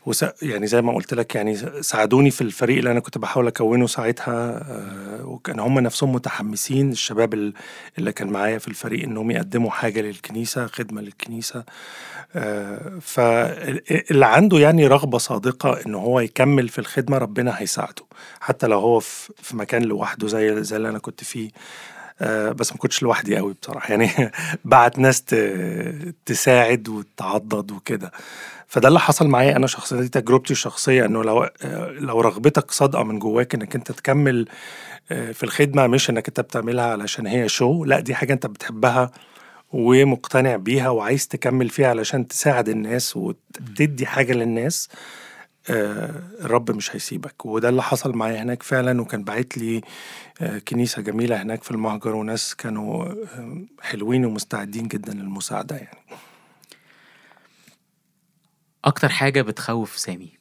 B: وس... يعني زي ما قلت لك يعني ساعدوني في الفريق اللي أنا كنت بحاول أكونه ساعتها آه، وكان هم نفسهم متحمسين الشباب اللي كان معايا في الفريق إنهم يقدموا حاجة للكنيسة خدمة للكنيسة آه، فاللي عنده يعني رغبة صادقة إن هو يكمل في الخدمة ربنا هيساعده حتى لو هو في مكان لوحده زي زي اللي أنا كنت فيه. بس ما كنتش لوحدي قوي بصراحة. يعني بعت ناس تساعد وتعضد وكده. فده اللي حصل معايا أنا شخصيا. دي تجربتي الشخصية إنه لو آه، لو رغبتك صادقة من جواك إنك أنت تكمل آه، في الخدمة مش إنك أنت بتعملها علشان هي شو لا دي حاجة أنت بتحبها ومقتنع بيها وعايز تكمل فيها علشان تساعد الناس وتدي حاجة للناس. آه، الرب مش هيسيبك. وده اللي حصل معايا هناك فعلا وكان باعت لي آه، كنيسة جميلة هناك في المهجر وناس كانوا آه، حلوين ومستعدين جدا للمساعدة يعني.
A: أكتر حاجة بتخوف سامي؟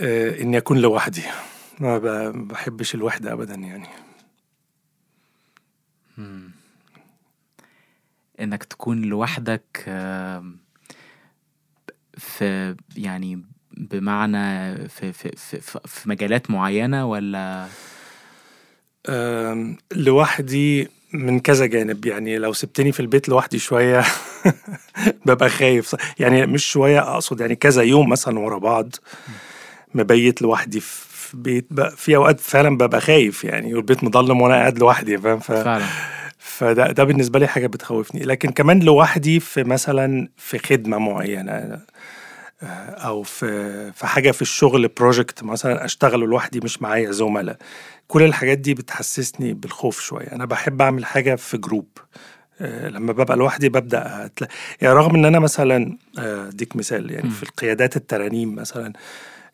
B: إني أكون لوحدي. ما بحبش الوحدة أبدا يعني.
A: إنك تكون لوحدك في يعني بمعنى في في في, في مجالات معينة ولا؟
B: لوحدي من كذا جانب. يعني لو سبتني في البيت لوحدي شوية ببقى خايف. يعني مش شوية أقصد يعني كذا يوم مثلا ورا بعض مبيت لوحدي في بيت في أوقات فعلا ببقى خايف يعني والبيت مضلم وأنا قاعد لوحدي فاهم؟
A: فعلا.
B: فده ده بالنسبة لي حاجة بتخوفني. لكن كمان لوحدي في مثلا في خدمة معينة آه، أو في في حاجة في الشغل project مثلا اشتغل لوحدي مش معايا زملاء. كل الحاجات دي بتحسسني بالخوف شوية. أنا بحب أعمل حاجة في group آه، لما ببقى لوحدي ببدأ أتلا... يعني رغم إن أنا مثلا آه، أديك مثال يعني في القيادات الترانيم مثلا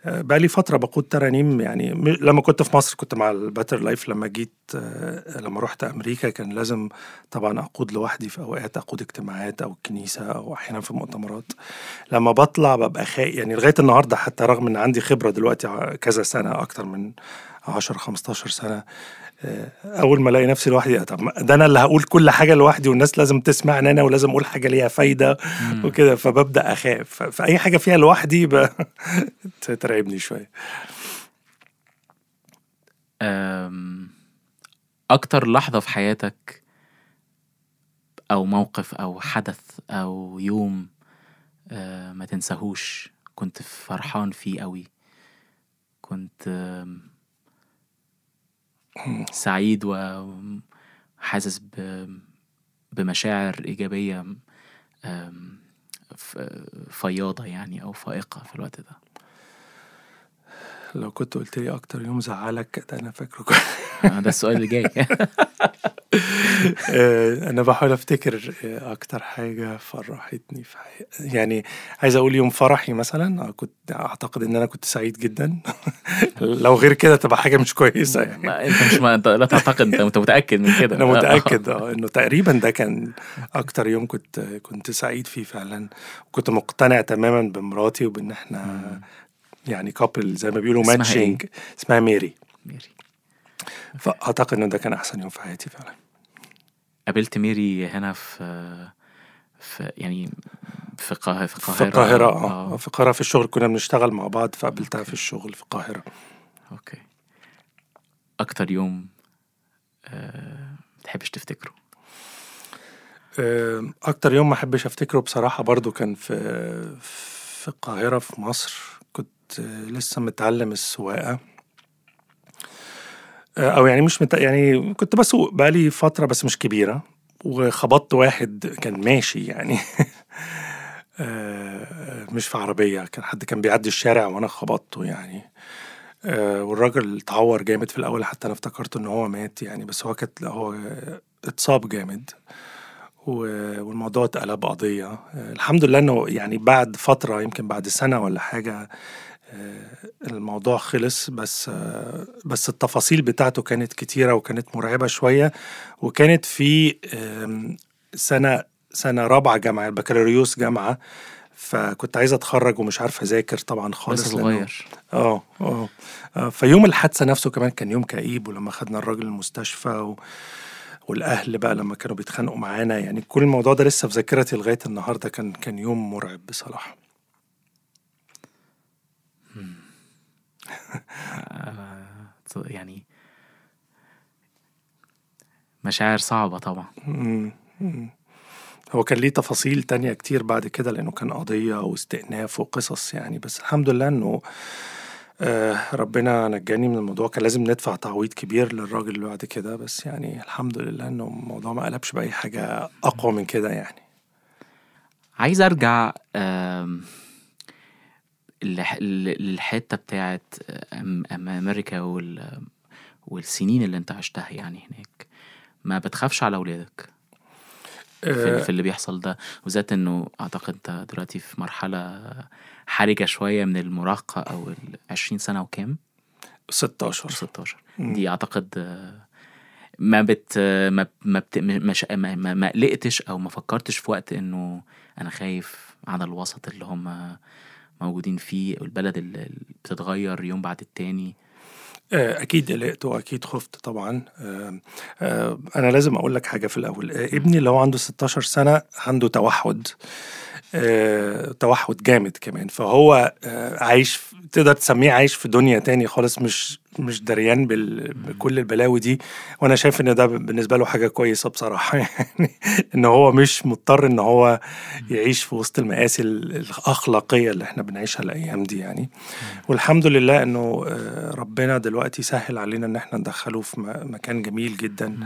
B: بقى لي فترة بقود ترانيم يعني لما كنت في مصر كنت مع ال Better Life لما جيت آه، لما رحت أمريكا كان لازم طبعا أقود لوحدي في أوقات أقود اجتماعات أو الكنيسة أو أحيانا في مؤتمرات لما بطلع ببقى خايف يعني لغاية النهاردة حتى رغم إن عندي خبرة دلوقتي كذا سنة أكتر من 10 15 سنة آه، أول ما ألاقي نفسي لوحدي طب ده أنا اللي هقول كل حاجة لوحدي والناس لازم تسمعني أنا ولازم أقول حاجة ليها
A: فايدة.
B: وكده فببدأ أخاف فأي حاجة فيها لوحدي ب- تترعبني شوية
A: أم، أكتر لحظة في حياتك أو موقف أو حدث أو يوم أه، ما تنساهوش كنت فرحان فيه قوي كنت سعيد وحاسس بمشاعر إيجابية فياضة يعني أو فائقة في الوقت ده
B: لو كنت قلت لي أكتر يوم زعلك أنا فاكره.
A: آه، ده السؤال اللي جاي
B: أنا بحاول أفتكر آه، أكتر حاجة فرحتني في حياتي يعني عايز أقول يوم فرحي مثلا آه، كنت أعتقد إن أنا كنت سعيد جدا. لو غير كده تبقى حاجة مش كويسة يعني.
A: ما أنت مش ما أنت لا تعتقد أنت متأكد من كده.
B: أنا متأكد آه إنه تقريبا ده كان أكتر يوم كنت كنت سعيد فيه فعلا. وكنت مقتنع تماما بمراتي وبإن إحنا يعني couple زي ما بيقولوا matching اسمها ميري.
A: ميري.
B: فأعتقد ان ده كان أحسن يوم في حياتي فعلا.
A: قابلت ميري هنا في في يعني في القاهرة في القاهرة
B: في القاهرة. آه. في القاهرة في الشغل كنا بنشتغل مع بعض فقابلتها في الشغل في القاهرة.
A: أوكي. أكتر يوم آه، بتحبش تفتكره؟
B: آه، أكتر يوم ما أحبش أفتكره بصراحة برضو كان في في القاهرة في مصر. كنت آه، لسه متعلم السواقة. آه، أو يعني مش مت... يعني كنت بسوق بقالي فترة بس مش كبيرة وخبطت واحد كان ماشي يعني. آه، مش في عربية كان حد كان بيعدي الشارع وأنا خبطته يعني. آه، والراجل اتعور جامد في الأول حتى أنا افتكرت إن هو مات يعني بس هو كانت هو اتصاب جامد. والموضوع اتقلب قضية. آه، الحمد لله إنه يعني بعد فترة يمكن بعد سنة ولا حاجة آه، الموضوع خلص بس آه، بس التفاصيل بتاعته كانت كتيرة وكانت مرعبة شوية وكانت في آم، سنة سنة رابعة جامعة البكالوريوس جامعة فكنت عايز أتخرج ومش عارف أذاكر طبعا خالص
A: لسه صغير.
B: آه آه آه، فيوم الحادثة نفسه كمان كان يوم كئيب ولما خدنا الراجل المستشفى و... والأهل بقى لما كانوا بيتخانقوا معانا يعني كل الموضوع ده لسه في ذاكرتي لغاية النهارده كان كان يوم مرعب
A: بصراحة. يعني مشاعر صعبة طبعا.
B: هو كان ليه تفاصيل تانية كتير بعد كده لأنه كان قضية واستئناف وقصص يعني بس الحمد لله إنه آه ربنا نجاني من الموضوع. كان لازم ندفع تعويض كبير للراجل اللي بعد كده بس يعني الحمد لله إنه الموضوع ما قلبش بأي حاجة أقوى من كده يعني.
A: عايز أرجع للحتة بتاعت أمريكا وال والسنين اللي انت عشتها يعني هناك. ما بتخافش على أولادك في,
B: آه.
A: في اللي بيحصل ده؟ وذات إنه أعتقد أنت دلوقتي في مرحلة حرجة شوية من المراهقة أو ال 20 سنة وكام؟
B: 16
A: 16
B: مم.
A: دي أعتقد ما بت ما ما بت مش ما, ما, ما قلقتش أو ما فكرتش في وقت إنه أنا خايف على الوسط اللي هم موجودين فيه والبلد اللي بتتغير يوم بعد التاني؟
B: آه، أكيد قلقت وأكيد خفت طبعا. آه، آه، أنا لازم أقول لك حاجة في الأول. آه، ابني اللي هو عنده 16 سنة عنده توحد. توحد جامد كمان. فهو عايش تقدر تسميه عايش في دنيا تاني خالص مش مش دريان بال- بكل البلاوي دي وأنا شايف إن ده بالنسبة له حاجة كويسة بصراحة. يعني إن هو مش مضطر إن هو يعيش في وسط المآسي ال- الأخلاقية اللي إحنا بنعيشها الأيام دي يعني. والحمد لله إنه آه، ربنا دلوقتي سهل علينا إن إحنا ندخله في مكان جميل جدا.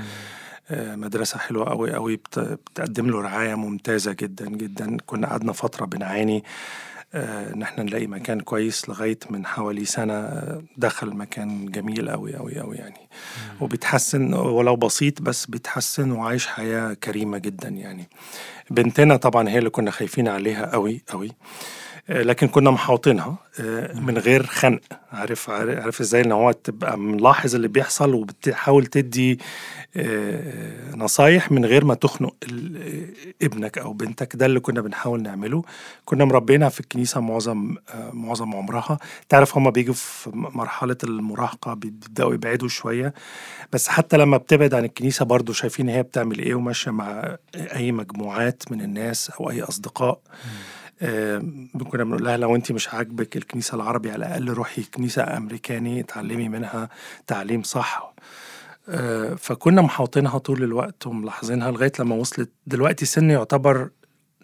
B: آه، مدرسة حلوة قوي قوي بت- بتقدم له رعاية ممتازة جدا جدا. كنا قعدنا فترة بنعاني. ان إحنا نلاقي مكان كويس لغاية من حوالي سنة آه، دخل مكان جميل قوي قوي قوي يعني. وبيتحسن ولو بسيط بس بيتحسن وعايش حياة كريمة جدا يعني. بنتنا طبعا هي اللي كنا خايفين عليها قوي قوي آه، لكن كنا محاوطينها آه، من غير خنق. عارف عارف إزاي؟ إن هو تبقى ملاحظ اللي بيحصل وبتحاول تدي آه، نصايح من غير ما تخنق ابنك أو بنتك. ده اللي كنا بنحاول نعمله. كنا مربينها في الكنيسة معظم آه، معظم عمرها. تعرف هما بيجوا في مرحلة المراهقة بيبدأوا يبعدوا شوية. بس حتى لما بتبعد عن الكنيسة برضو شايفين هي بتعمل إيه وماشية مع أي مجموعات من الناس أو أي أصدقاء. آه، كنا بنقول لها لو انت مش عاجبك الكنيسة العربي على الأقل روحي كنيسة أمريكاني اتعلمي منها تعليم صح. آه، فكنا محاوطينها طول الوقت وملاحظينها لغاية لما وصلت. دلوقتي سن يعتبر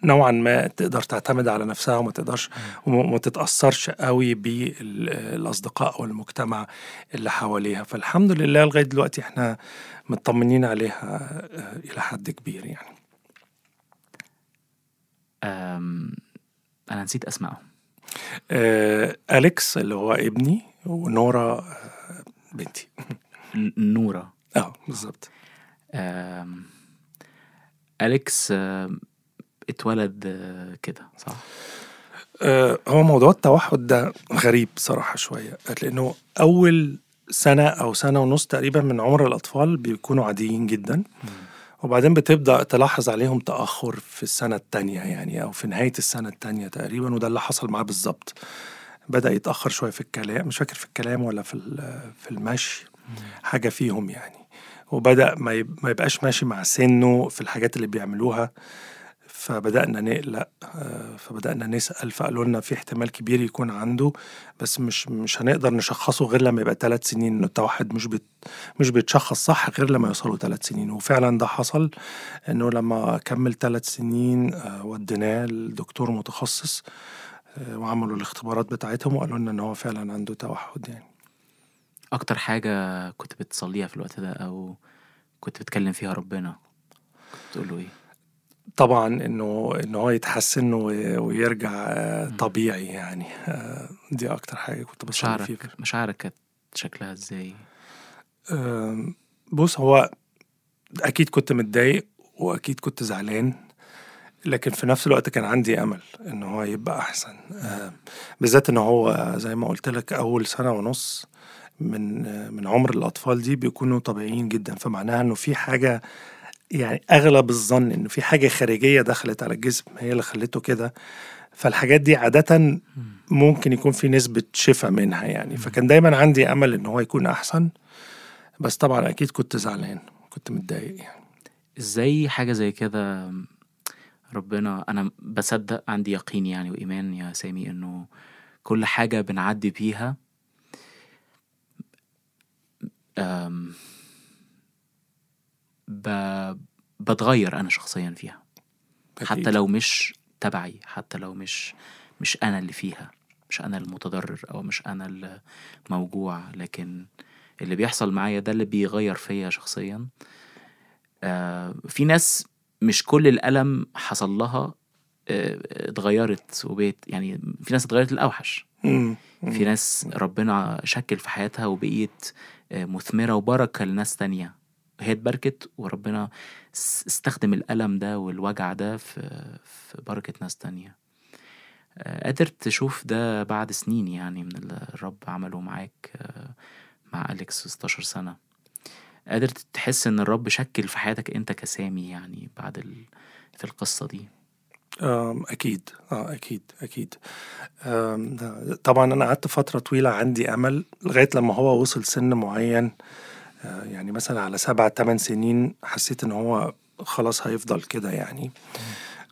B: نوعا ما تقدر تعتمد على نفسها وما تقدرش وما تتأثرش قوي بالأصدقاء أو المجتمع اللي حواليها. فالحمد لله لغاية دلوقتي إحنا مطمنين عليها آه، إلى حد كبير يعني.
A: أنا نسيت اسمائهم
B: آه، أليكس اللي هو ابني ونورا آه، بنتي.
A: ن- نورة
B: آه بالظبط.
A: أليكس اتولد أه، كده صح؟
B: آه، هو موضوع التوحد ده غريب صراحة شوية لأنه أول سنة أو سنة ونص تقريبا من عمر الأطفال بيكونوا عاديين جدا. وبعدين بتبدأ تلاحظ عليهم تأخر في السنة التانية يعني أو في نهاية السنة التانية تقريبا وده اللي حصل معاه بالظبط. بدأ يتأخر شوية في الكلام مش فاكر في الكلام ولا في في المشي حاجة فيهم يعني. وبدأ ما يبقاش ماشي مع سنه في الحاجات اللي بيعملوها. فبدأنا نقلق آه، فبدأنا نسأل فقالوا لنا في احتمال كبير يكون عنده بس مش مش هنقدر نشخصه غير لما يبقى ثلاث سنين. انه التوحد مش بت مش بيتشخص صح غير لما يوصلوا ثلاث سنين. وفعلا ده حصل إنه لما كمل ثلاث سنين آه، وديناه لدكتور متخصص آه، وعملوا الاختبارات بتاعتهم وقالوا لنا إن هو فعلا عنده توحد يعني.
A: أكتر حاجة كنت بتصليها في الوقت ده أو كنت بتكلم فيها ربنا كنت بتقول له إيه؟
B: طبعا إنه ان هو يتحسن ويرجع آه، طبيعي يعني. آه، دي أكتر حاجة كنت بصلي فيها.
A: مشاعرك مشاعرك كانت شكلها إزاي؟
B: آم، بص هو أكيد كنت متضايق وأكيد كنت زعلان لكن في نفس الوقت كان عندي أمل إن هو يبقى أحسن. بالذات إن هو زي ما قلت لك أول سنة ونص من من عمر الأطفال دي بيكونوا طبيعيين جدا. فمعناها إنه في حاجة يعني أغلب الظن انه في حاجة خارجية دخلت على الجسم هي اللي خلته كده. فالحاجات دي عاده ممكن يكون في نسبة شفاء منها يعني. فكان دايما عندي أمل إن هو يكون أحسن بس طبعا أكيد كنت زعلان كنت متضايق يعني.
A: إزاي حاجة زي كده ربنا أنا بصدق عندي يقين يعني وإيمان يا سامي إنه كل حاجة بنعدي بيها. ب... بتغير أنا شخصيا فيها. حتى
B: أكيد.
A: لو مش تبعي حتى لو مش مش أنا اللي فيها. مش أنا المتضرر أو مش أنا الموجوع. لكن اللي بيحصل معايا ده اللي بيغير فيا شخصيا. آه في ناس مش كل الألم حصل لها آه، اتغيرت وبقت يعني في ناس اتغيرت للأوحش.
B: مم.
A: في ناس ربنا شكل في حياتها وبقيت آه، مثمرة وبركة لناس تانية. هي اتبركت وربنا استخدم الألم ده والوجع ده في, في بركة ناس تانية. آه، قادر تشوف ده بعد سنين يعني من اللي الرب عمله معاك آه، مع أليكس 16 سنة. قادر تحس إن الرب شكل في حياتك أنت كسامي يعني بعد ال... في القصة دي؟
B: أكيد. آه أكيد أكيد. طبعا أنا قعدت فترة طويلة عندي أمل لغاية لما هو وصل سن معين يعني مثلا على سبع تمن سنين حسيت إن هو خلاص هيفضل كده يعني.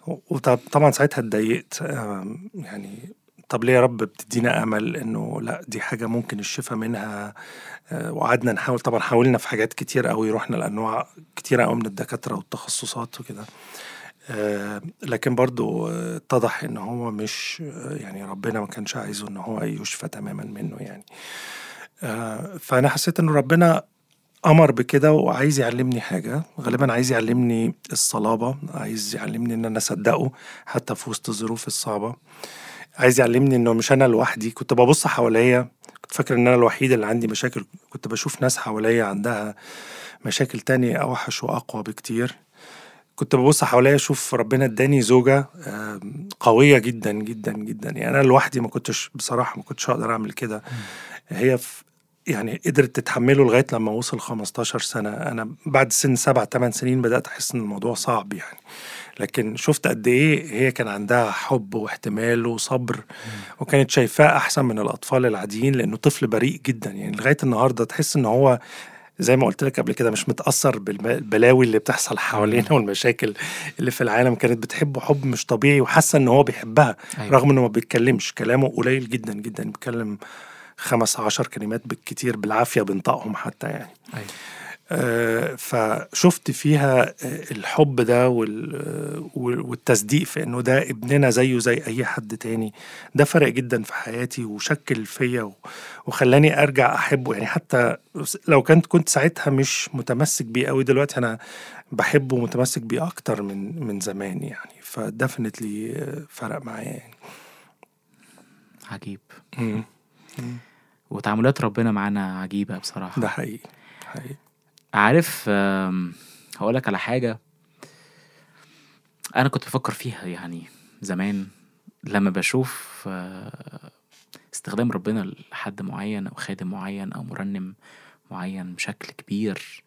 B: وطبعا ساعتها اتضايقت يعني طب ليه يا رب بتدينا أمل إنه لأ دي حاجة ممكن الشفاء منها؟ آه، وقعدنا نحاول طبعا حاولنا في حاجات كتير قوي رحنا لأنواع كتيرة قوي من الدكاترة والتخصصات وكده. آه، لكن برضو آه، اتضح إن هو مش آه، يعني ربنا ما كانش عايزه إن هو يشفى تماما منه يعني. آه، فأنا حسيت ان ربنا أمر بكده وعايز يعلمني حاجة. غالبا عايز يعلمني الصلابة عايز يعلمني إن أنا أصدقه حتى في وسط الظروف الصعبة. عايز يعلمني إنه مش أنا لوحدي. كنت ببص حواليا كنت فاكر إن أنا الوحيد اللي عندي مشاكل. كنت بشوف ناس حواليا عندها مشاكل تانية أوحش وأقوى بكتير. كنت ببص حواليا أشوف ربنا إداني زوجة قوية جدا جدا جدا. يعني أنا لوحدي ما كنتش بصراحة ما كنتش أقدر أعمل كده. هي في يعني قدرت تتحمله لغاية لما وصل 15 سنة. أنا بعد سن سبع ثمان سنين بدأت أحس إن الموضوع صعب يعني. لكن شفت قد إيه هي كان عندها حب واحتمال وصبر وكانت شايفاه أحسن من الأطفال العاديين لأنه طفل بريء جدا يعني. لغاية النهارده تحس إن هو زي ما قلت لك قبل كده مش متأثر بالبلاوي اللي بتحصل حوالينا والمشاكل اللي في العالم. كانت بتحبه حب مش طبيعي وحاسة إن هو بيحبها
A: أيوة.
B: رغم إنه ما بيتكلمش. كلامه قليل جدا جدا. بيتكلم خمس عشر كلمات بالكتير بالعافية بينطقهم حتى يعني.
A: أيوة.
B: آه، فشفت فيها آه، الحب ده وال- آه، وال- والتصديق في إنه ده ابننا زيه زي أي حد تاني. ده فرق جدا في حياتي وشكل فيا وخلاني أرجع أحبه. يعني حتى لو كنت كنت ساعتها مش متمسك بيه قوي دلوقتي أنا بحبه ومتمسك بيه أكتر من من زمان يعني. فدفنتلي فرق معايا يعني.
A: عجيب.
B: مم.
A: وتعاملات ربنا معانا عجيبة بصراحة.
B: ده حقيقي حقيقي.
A: عارف هقول لك على حاجة أنا كنت بفكر فيها يعني زمان لما بشوف آه، استخدام ربنا لحد معين أو خادم معين أو مرنم معين بشكل كبير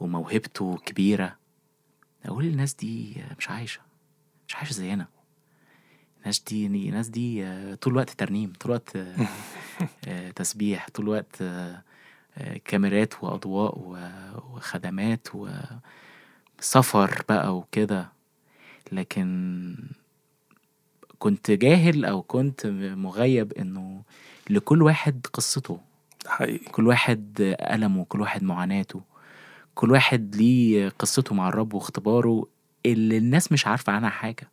A: وموهبته كبيرة أقول الناس دي مش عايشة مش عايشة زينا. الناس دي الناس دي آه، طول الوقت ترنيم طول الوقت تسبيح طول الوقت آه، آه، كاميرات وأضواء و- وخدمات وسفر بقى وكده. لكن كنت جاهل أو كنت مغيب إنه لكل واحد قصته.
B: حقيقي.
A: كل واحد ألمه كل واحد معاناته. كل واحد ليه قصته مع الرب واختباره اللي الناس مش عارفة عنها حاجة.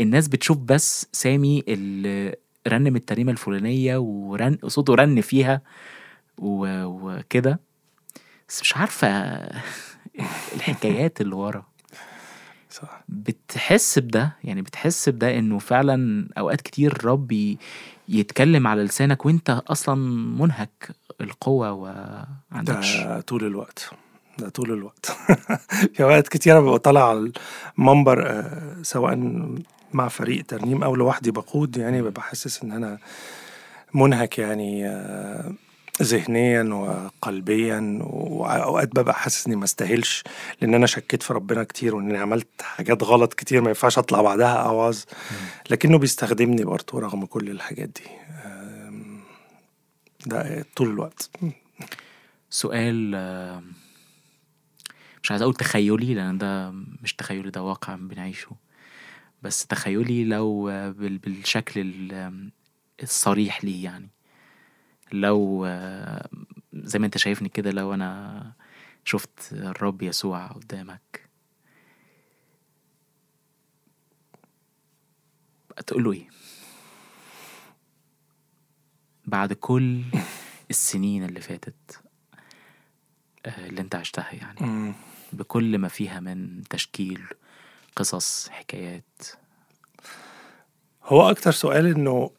A: الناس بتشوف بس سامي اللي رنم الترنيمة الفلانية ورن صوته رن فيها وكده. بس مش عارفة الحكايات اللي ورا.
B: صح.
A: بتحس بده يعني بتحس بده إنه فعلا أوقات كتير الرب ي- يتكلم على لسانك وإنت أصلا منهك القوة وعندكش
B: ده طول الوقت. ده طول الوقت. في أوقات كتيرة ببقى طالع على المنبر آه، سواء مع فريق ترنيم أو لوحدي بقود يعني ببقى حاسس إن أنا منهك يعني آه، ذهنيا وقلبيا وأوقات ببقى حاسس إني ما استاهلش لأن أنا شكيت في ربنا كتير وإني عملت حاجات غلط كتير ما ينفعش أطلع بعدها أعوذ. لكنه بيستخدمني برضه رغم كل الحاجات دي. ده طول الوقت.
A: سؤال مش عايز أقول تخيلي لأن ده مش تخيلي ده واقع بنعيشه. بس تخيلي لو بال- بالشكل ال- الصريح ليه يعني. لو زي ما انت شايفني كده لو أنا شفت الرب يسوع قدامك. تقول له إيه؟ بعد كل السنين اللي فاتت آه، اللي انت عشتها يعني. بكل ما فيها من تشكيل قصص حكايات.
B: هو أكتر سؤال إنه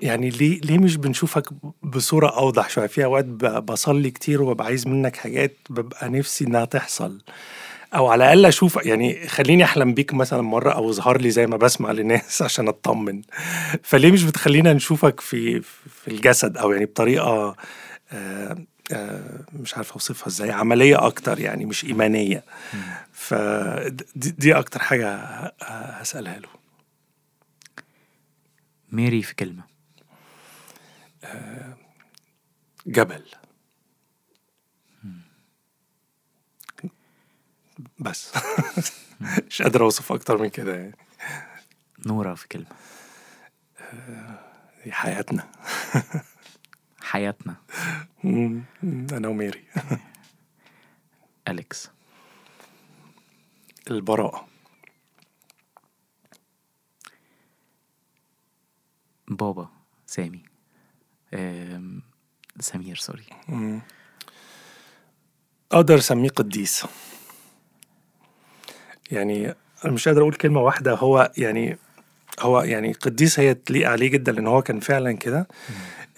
B: يعني ليه ليه مش بنشوفك بصورة أوضح شوية؟ في أوقات بصلي كتير وببقى عايز منك حاجات ببقى نفسي إنها تحصل. أو على الأقل أشوف يعني خليني أحلم بيك مثلا مرة أو أظهر لي زي ما بسمع لناس عشان أطمن. فليه مش بتخلينا نشوفك في في الجسد أو يعني بطريقة آه، مش عارف أوصفها إزاي عملية أكتر يعني مش إيمانية. فدي دي أكتر حاجة هسألها له.
A: ميري في كلمة.
B: جبل. بس. مش قادر أوصف أكتر من كده يعني.
A: نورة في كلمة.
B: دي حياتنا.
A: حياتنا.
B: أنا وميري.
A: أليكس.
B: البراءة.
A: بابا. سامي. آم، سمير سوري.
B: مم. أقدر أسميه قديس. يعني أنا مش قادر أقول كلمة واحدة. هو يعني هو يعني قديس هي تليق عليه جدا لأن هو كان فعلا كده.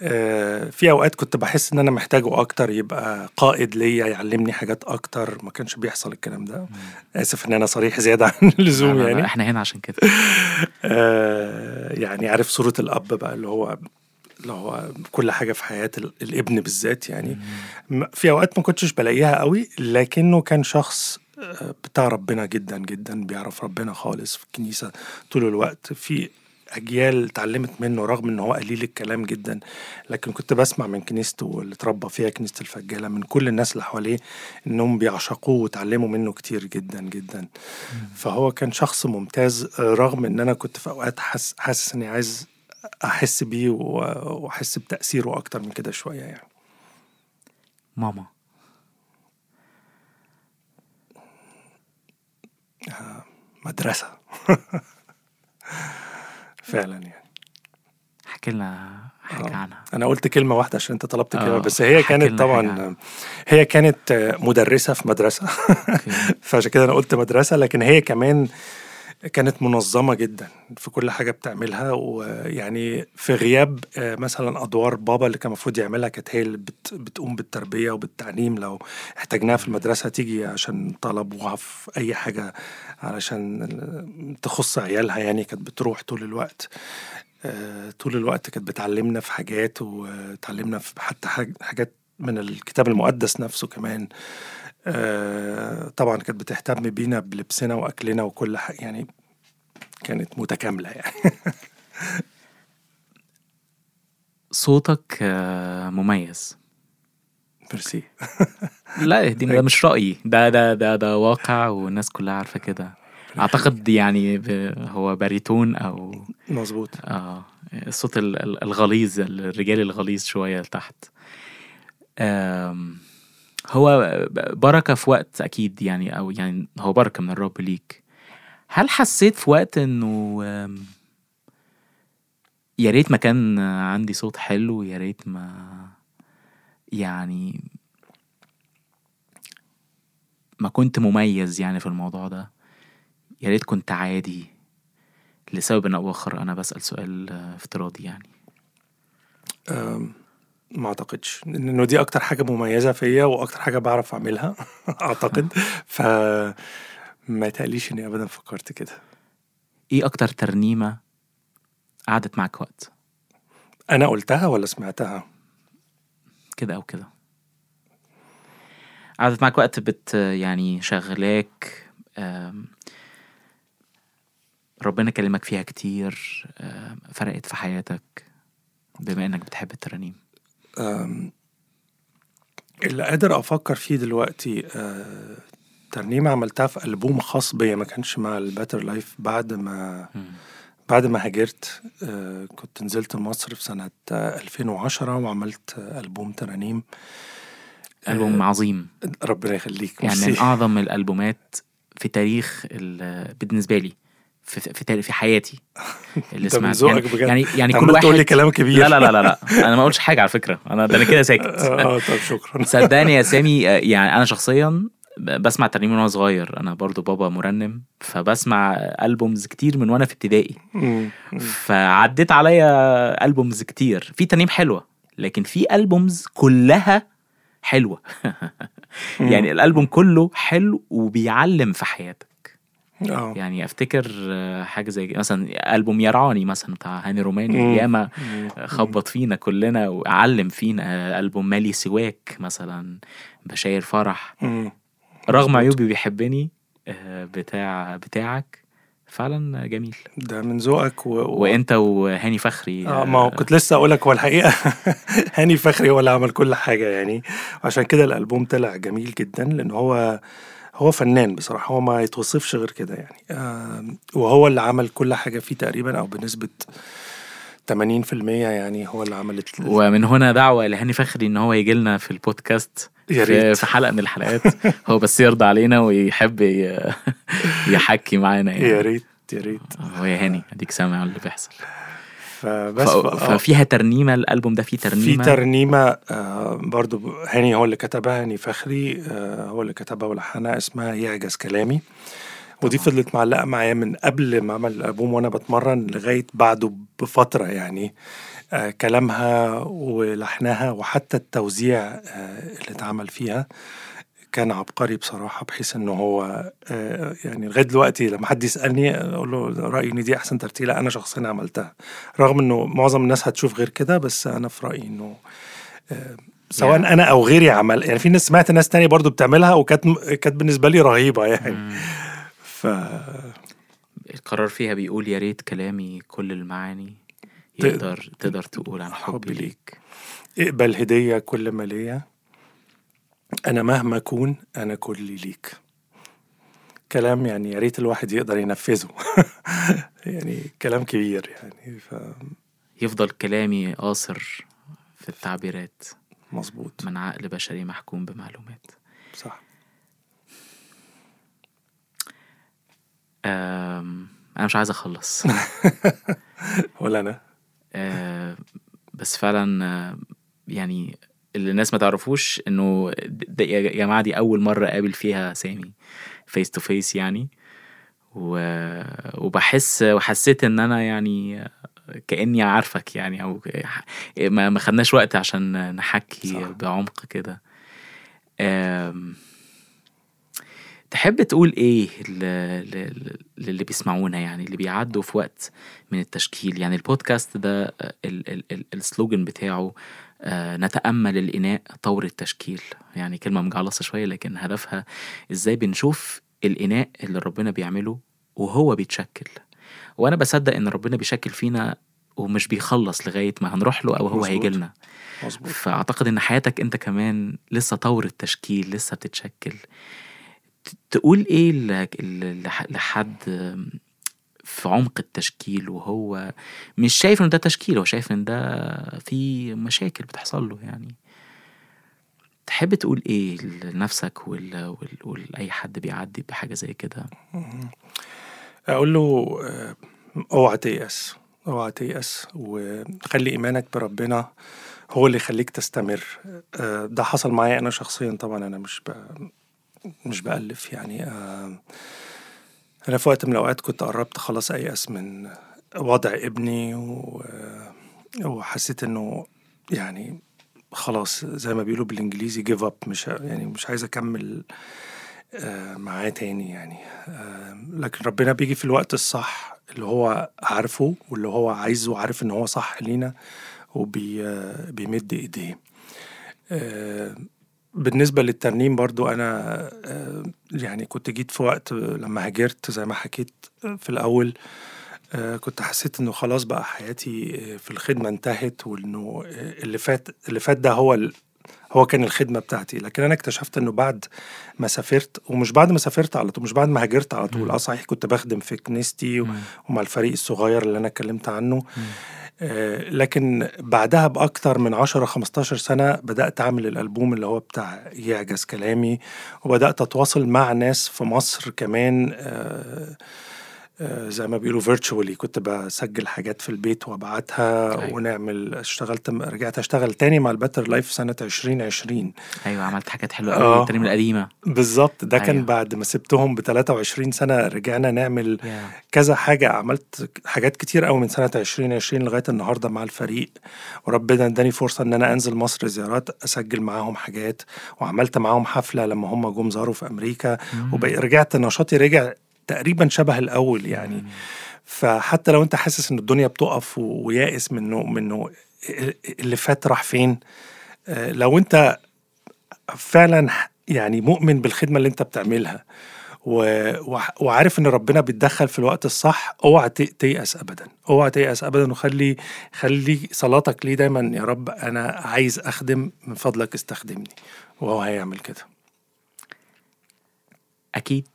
B: آه، في أوقات كنت بحس إن أنا محتاجه أكتر يبقى قائد ليا يعلمني حاجات أكتر ما كانش بيحصل الكلام ده. آسف إن أنا صريح زيادة عن اللزوم
A: لا، لا،
B: يعني.
A: إحنا هنا عشان كده.
B: آه، يعني عارف صورة الأب بقى اللي هو اللي هو كل حاجة في حياة ال- الابن بالذات يعني. م- في أوقات ما كنتش بلاقيها قوي لكنه كان شخص بتاع ربنا جدا جدا بيعرف ربنا خالص في الكنيسة طول الوقت. في أجيال اتعلمت منه رغم إن هو قليل الكلام جدا لكن كنت بسمع من كنيسته اللي اتربى فيها كنيسة الفجالة من كل الناس اللي حواليه إنهم بيعشقوه وتعلموا منه كتير جدا جدا. فهو كان شخص ممتاز آه، رغم إن أنا كنت في أوقات حاسس إني عايز أحس بيه وأحس بتأثيره أكتر من كده شوية يعني.
A: ماما.
B: مدرسة فعلا يعني
A: حكي لنا حاجة
B: آه.
A: عنها
B: أنا قلت كلمة واحدة عشان أنت طلبت كلمة
A: آه،
B: بس هي
A: احكي
B: كانت طبعا. هي كانت آه، مدرسة في
A: مدرسة.
B: فعشان كده أنا قلت مدرسة لكن هي كمان كانت منظمة جدا في كل حاجة بتعملها ويعني في غياب آه، مثلا أدوار بابا اللي كان المفروض يعملها كانت هي اللي بت بتقوم بالتربية وبالتعليم. لو احتاجناها في المدرسة تيجي عشان طلبوها في أي حاجة علشان تخص عيالها يعني كانت بتروح طول الوقت آه، طول الوقت كانت بتعلمنا في حاجات وتعلمنا في حتى حاج- حاجات من الكتاب المقدس نفسه كمان. طبعا كانت بتهتم بينا بلبسنا وأكلنا وكل حاجة يعني كانت متكاملة يعني.
A: صوتك آه، مميز.
B: ميرسي.
A: لا دي ده مش رأيي. ده ده ده ده واقع والناس كلها عارفة كده. أعتقد يعني ب- هو باريتون أو
B: مظبوط.
A: آه الصوت ال- ال- الغليظ الرجالي الغليظ شوية لتحت آم، هو بركة في وقت أكيد يعني أو يعني هو بركة من الرب ليك. هل حسيت في وقت إنه يا ريت ما كان عندي صوت حلو يا ريت ما يعني ما كنت مميز يعني في الموضوع ده؟ يا ريت كنت عادي. لسبب أو آخر أنا بسأل سؤال آه، افتراضي يعني.
B: ما أعتقدش. إنه دي أكتر حاجة مميزة فيا وأكتر حاجة بعرف أعملها أعتقد. ف ما يتقليش إني ابدا فكرت كده.
A: إيه أكتر ترنيمة قعدت معاك وقت؟
B: أنا قلتها ولا سمعتها؟
A: كده أو كده. قعدت معاك وقت بت يعني شغلاك ربنا كلمك فيها كتير فرقت في حياتك بما إنك بتحب الترانيم.
B: اللي قادر أفكر فيه دلوقتي آه، ترنيمة عملتها في ألبوم خاص بيا ما كانش مع ال Better Life بعد ما. بعد ما هاجرت آه، كنت نزلت مصر في سنة آه، 2010 وعملت آه، ألبوم ترانيم
A: ألبوم عظيم
B: ربنا يخليك
A: يعني من
B: ميرسي.
A: أعظم الألبومات في تاريخ ال- بالنسبة لي في في, في حياتي. اللي
B: ده من
A: سمعت يعني
B: بجد.
A: يعني يعني كل واحد
B: تقول لي كلام كبير.
A: لا لا لا لا لا. أنا ما قلتش حاجة على فكرة. أنا ده أنا كده ساكت.
B: آه طب شكرا.
A: صدقني يا سامي آه، يعني أنا شخصيا بسمع ترنيم من وأنا صغير. أنا برضو بابا مرنم فبسمع ألبومز كتير من وأنا في ابتدائي. فعديت عليا ألبومز كتير. في ترنيم حلوة لكن في ألبومز كلها حلوة. يعني الألبوم كله حلو وبيعلم في حياتك.
B: آه
A: يعني افتكر آه، حاجة زي مثلا ألبوم يرعاني مثلا بتاع هاني. روماني ياما. خبط فينا كلنا وعلم فينا آه، ألبوم مالي سواك مثلا بشاير فرح
B: مم.
A: رغم. عيوبي بيحبني آه، بتاع بتاعك فعلا جميل
B: ده من ذوقك و... و...
A: وأنت وهاني فخري
B: آه ما هو كنت لسه أقول لك هو الحقيقة هاني فخري هو اللي عمل كل حاجة يعني وعشان كده الألبوم طلع جميل جدا لأن هو هو فنان بصراحة هو ما يتوصفش غير كده يعني. آه وهو اللي عمل كل حاجة فيه تقريبا أو بنسبة 80% يعني هو اللي عمل
A: ومن هنا دعوة لهاني فخري إن هو يجي لنا في البودكاست
B: يا
A: في,
B: ريت.
A: في حلقة من الحلقات. هو بس يرضى علينا ويحب يحكي معانا يعني.
B: يا ريت يا ريت.
A: هو يا هاني أديك سامع اللي بيحصل.
B: فبس
A: ف...
B: آه.
A: ففيها ترنيمة الألبوم ده فيه
B: في
A: ترنيمة
B: ترنيمة آه برضو هاني هو اللي كتبها هاني فخري آه هو اللي كتبها ولحنها اسمها يعجز كلامي ودي. فضلت معلقة معايا من قبل ما أعمل الألبوم وأنا بتمرن لغاية بعده بفترة يعني آه كلامها ولحنها وحتى التوزيع آه اللي اتعمل فيها كان عبقري بصراحة بحيث انه هو آه يعني لغاية دلوقتي لما حد يسألني أقول له رأيي إن دي أحسن ترتيلة أنا شخصيا عملتها. رغم إنه معظم الناس هتشوف غير كده بس أنا في رأيي إنه آه سواء
A: يعني-
B: أنا أو غيري عمل يعني في ناس سمعت ناس تانية برضو بتعملها وكانت كانت بالنسبة لي رهيبة يعني.
A: مم.
B: ف
A: القرار فيها بيقول يا ريت كلامي كل المعاني يقدر تقدر تقول عن حبي
B: حبي
A: ليك.
B: اقبل هدية كل ما ليا. أنا مهما أكون أنا كلي ليك. كلام يعني يا ريت الواحد يقدر ينفذه. يعني كلام كبير يعني
A: يفضل كلامي قاصر في التعبيرات.
B: فمظبوط
A: من عقل بشري محكوم بمعلومات.
B: صح.
A: أم، أنا مش عايز أخلص.
B: ولا أنا.
A: آه، بس فعلا آه، يعني اللي الناس ما تعرفوش إنه يا جماعة دي أول مرة أقابل فيها سامي face to face يعني. و... وبحس وحسيت إن أنا يعني كأني عارفك يعني أو ما ما خدناش وقت عشان نحكي
B: صح.
A: بعمق كده. تحب تقول إيه للي بيسمعونا يعني اللي بيعدوا في وقت من التشكيل؟ يعني البودكاست ده ال- ال- ال- السلوجن بتاعه نتأمل الإناء طور التشكيل. يعني كلمة مجعلصة شوية لكن هدفها إزاي بنشوف الإناء اللي ربنا بيعمله وهو بيتشكل. وأنا بصدق إن ربنا بيشكل فينا ومش بيخلص لغاية ما هنروح له أو هو. هيجي لنا. فأعتقد إن حياتك أنت كمان لسه طور التشكيل لسه بتتشكل. تقول إيه لحد في عمق التشكيل وهو مش شايف إن ده تشكيل هو شايف إن ده في مشاكل بتحصل له يعني تحب تقول إيه لنفسك. ولأي حد بيعدي بحاجة زي كده
B: أقول له آه، أوعى تيأس أوعى تيأس وخلي إيمانك بربنا هو اللي يخليك تستمر آه، ده حصل معايا أنا شخصيا طبعا أنا مش. مش بألف يعني آه، أنا في وقت من الأوقات كنت قربت خلاص أيأس من وضع ابني و... وحسيت إنه يعني خلاص زي ما بيقولوا بالإنجليزي give up مش يعني مش عايز أكمل آه، معاه تاني يعني. آه، لكن ربنا بيجي في الوقت الصح اللي هو عارفه واللي هو عايزه وعارف إن هو صح لينا وبيمد إيديه. آه، بالنسبة للترنيم برضو أنا آه، يعني كنت جيت في وقت لما هاجرت زي ما حكيت في الأول آه، كنت حسيت إنه خلاص بقى حياتي آه، في الخدمة انتهت وإنه آه، اللي فات اللي فات ده هو هو كان الخدمة بتاعتي لكن أنا اكتشفت إنه بعد ما سافرت ومش بعد ما سافرت على طول مش بعد ما هاجرت على طول. آه صحيح كنت بخدم في كنيستي. ومع الفريق الصغير اللي أنا اتكلمت عنه. آه، لكن بعدها بأكتر من 10 15 سنة بدأت أعمل الألبوم اللي هو بتاع يعجز كلامي وبدأت أتواصل مع ناس في مصر كمان آه، آه، زي ما بيقولوا virtually كنت بسجل حاجات في البيت وأبعتها
A: أيوة.
B: ونعمل اشتغلت رجعت أشتغل تاني مع ال Better Life سنة 2020
A: أيوة عملت حاجات حلوة
B: آه.
A: أوي الترنيم القديمة
B: بالظبط ده كان
A: أيوة.
B: بعد ما سبتهم ب 23 سنة رجعنا نعمل
A: يا.
B: كذا حاجة عملت حاجات كتير قوي من سنة 2020 لغاية النهاردة مع الفريق وربنا اداني فرصة إن أنا أنزل مصر زيارات أسجل معاهم حاجات وعملت معاهم حفلة لما هم جم زاروا في
A: أمريكا.
B: ورجعت نشاطي رجع تقريبا شبه الأول يعني.
A: مم.
B: فحتى لو أنت حاسس إن الدنيا بتقف ويائس منه منه اللي فات راح فين آه، لو أنت فعلا يعني مؤمن بالخدمة اللي أنت بتعملها وعارف إن ربنا بيتدخل في الوقت الصح اوعى تيأس ابدا. اوعى تيأس ابدا وخلي خلي صلاتك ليه دايما يا رب أنا عايز أخدم من فضلك استخدمني. وهو هيعمل كده.
A: أكيد.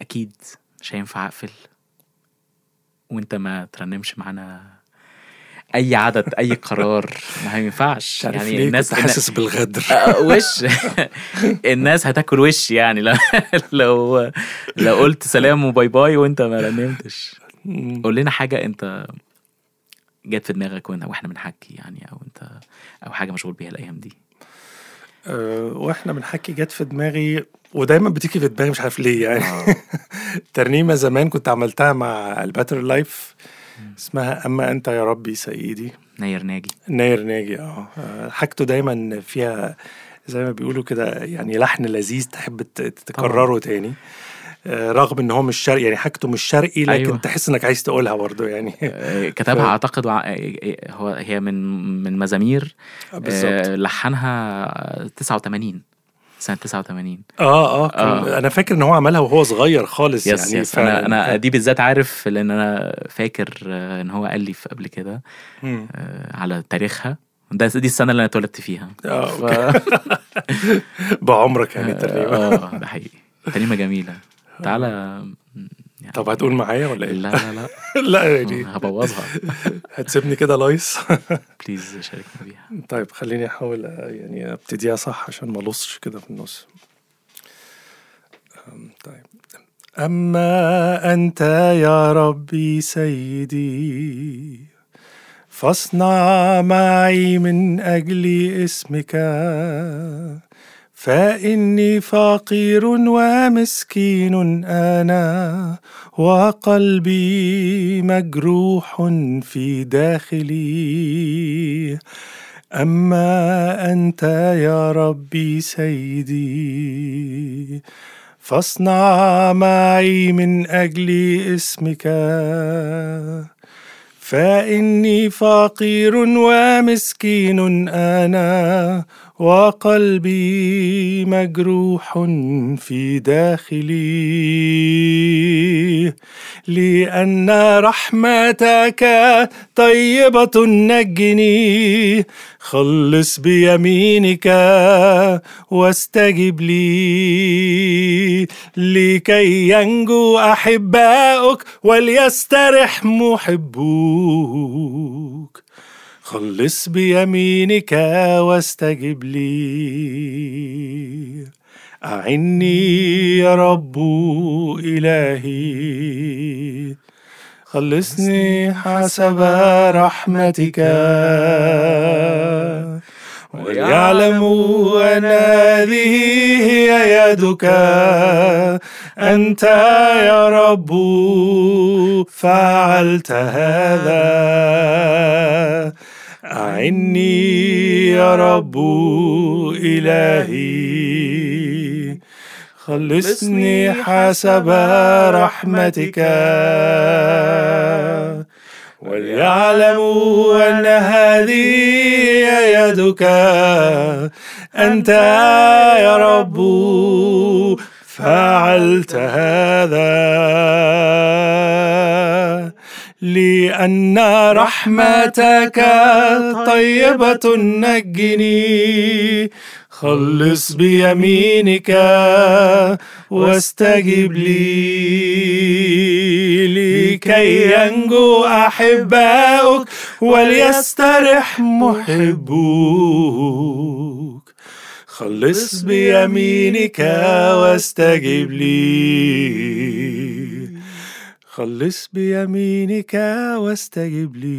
A: أكيد مش هينفع أقفل. وأنت ما ترنمش معانا أي عدد أي قرار. ما
B: عارف
A: يعني
B: ليه؟
A: الناس
B: كنت حاسس بالغدر.
A: آه، وش؟ الناس هتاكل وش يعني؟ لو لو لو قلت سلام وباي باي وأنت ما رنمتش. قول لنا حاجة أنت جت في دماغك وإحنا بنحكي يعني أو انت أو حاجة مشغول بيها الأيام دي.
B: أه، وإحنا بنحكي جت في دماغي ودايما بتيجي في دماغي مش عارف ليه يعني.
A: آه.
B: ترنيمة زمان كنت عملتها مع ال Better Life اسمها أما أنت يا ربي سيدي.
A: ناير ناجي.
B: ناير ناجي آه. حاجته دايما فيها زي ما بيقولوا كده يعني لحن لذيذ تحب تكرره تاني. آه، رغم إن هو مش شرقي يعني حاجته مش شرقي لكن
A: أيوة.
B: تحس إنك عايز تقولها برضه يعني.
A: آه، كتبها
B: ف-
A: اعتقد هو هي من من مزامير
B: بالظبط.
A: لحنها 89 سنة 89
B: آه آه
A: آه.
B: أنا فاكر إن هو عملها وهو صغير خالص
A: يس
B: يعني
A: يس أنا
B: فعلاً.
A: أنا دي بالذات عارف لأن أنا فاكر آه، إن هو قال لي في- قبل كده. آه، على تاريخها. ده دي السنة اللي أنا اتولدت فيها.
B: آه
A: ف...
B: بعمرك يعني تقريبا.
A: آه ده حقيقي. ترنيمة جميلة. تعالى يعني.
B: طب هتقول معايا ولا إيه؟
A: لا لا لا.
B: لا يعني
A: هبوظها.
B: هتسيبني كده لايص؟
A: بليز شاركنا بيها.
B: طيب خليني أحاول يعني أبتديها صح عشان ما لصش كده في النص. طيب. أما أنت يا ربي سيدي فاصنع معي من أجل اسمك. فإني فقير ومسكين أنا وقلبي مجروح في داخلي. أما أنت يا ربي سيدي فاصنع معي من أجل اسمك. فإني فقير ومسكين أنا وقلبي مجروح في داخلي لأن رحمتك طيبة نجني. خلص بيمينك واستجب لي. لكي ينجو أحباؤك وليسترح محبوك. خلص بيمينك واستجب لي. أعني يا رب إلهي. خلصني حسب رحمتك. وليعلموا أن هذه هي يدك. أنت يا رب فعلت هذا. أعني يا رب إلهي. خلصني حسب رحمتك. وليعلموا أن هذه يدك. أنت يا رب فعلت هذا. لأن رحمتك طيبة نجني. خلص بيمينك واستجب لي. لكي ينجو أحباؤك وليسترح محبوك. خلص بيمينك واستجب لي. خلص بيمينك واستجب لي.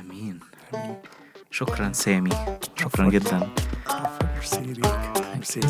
A: آمين. شكرا سامي. شكرا جدا.
B: ميرسي ليك ميرسي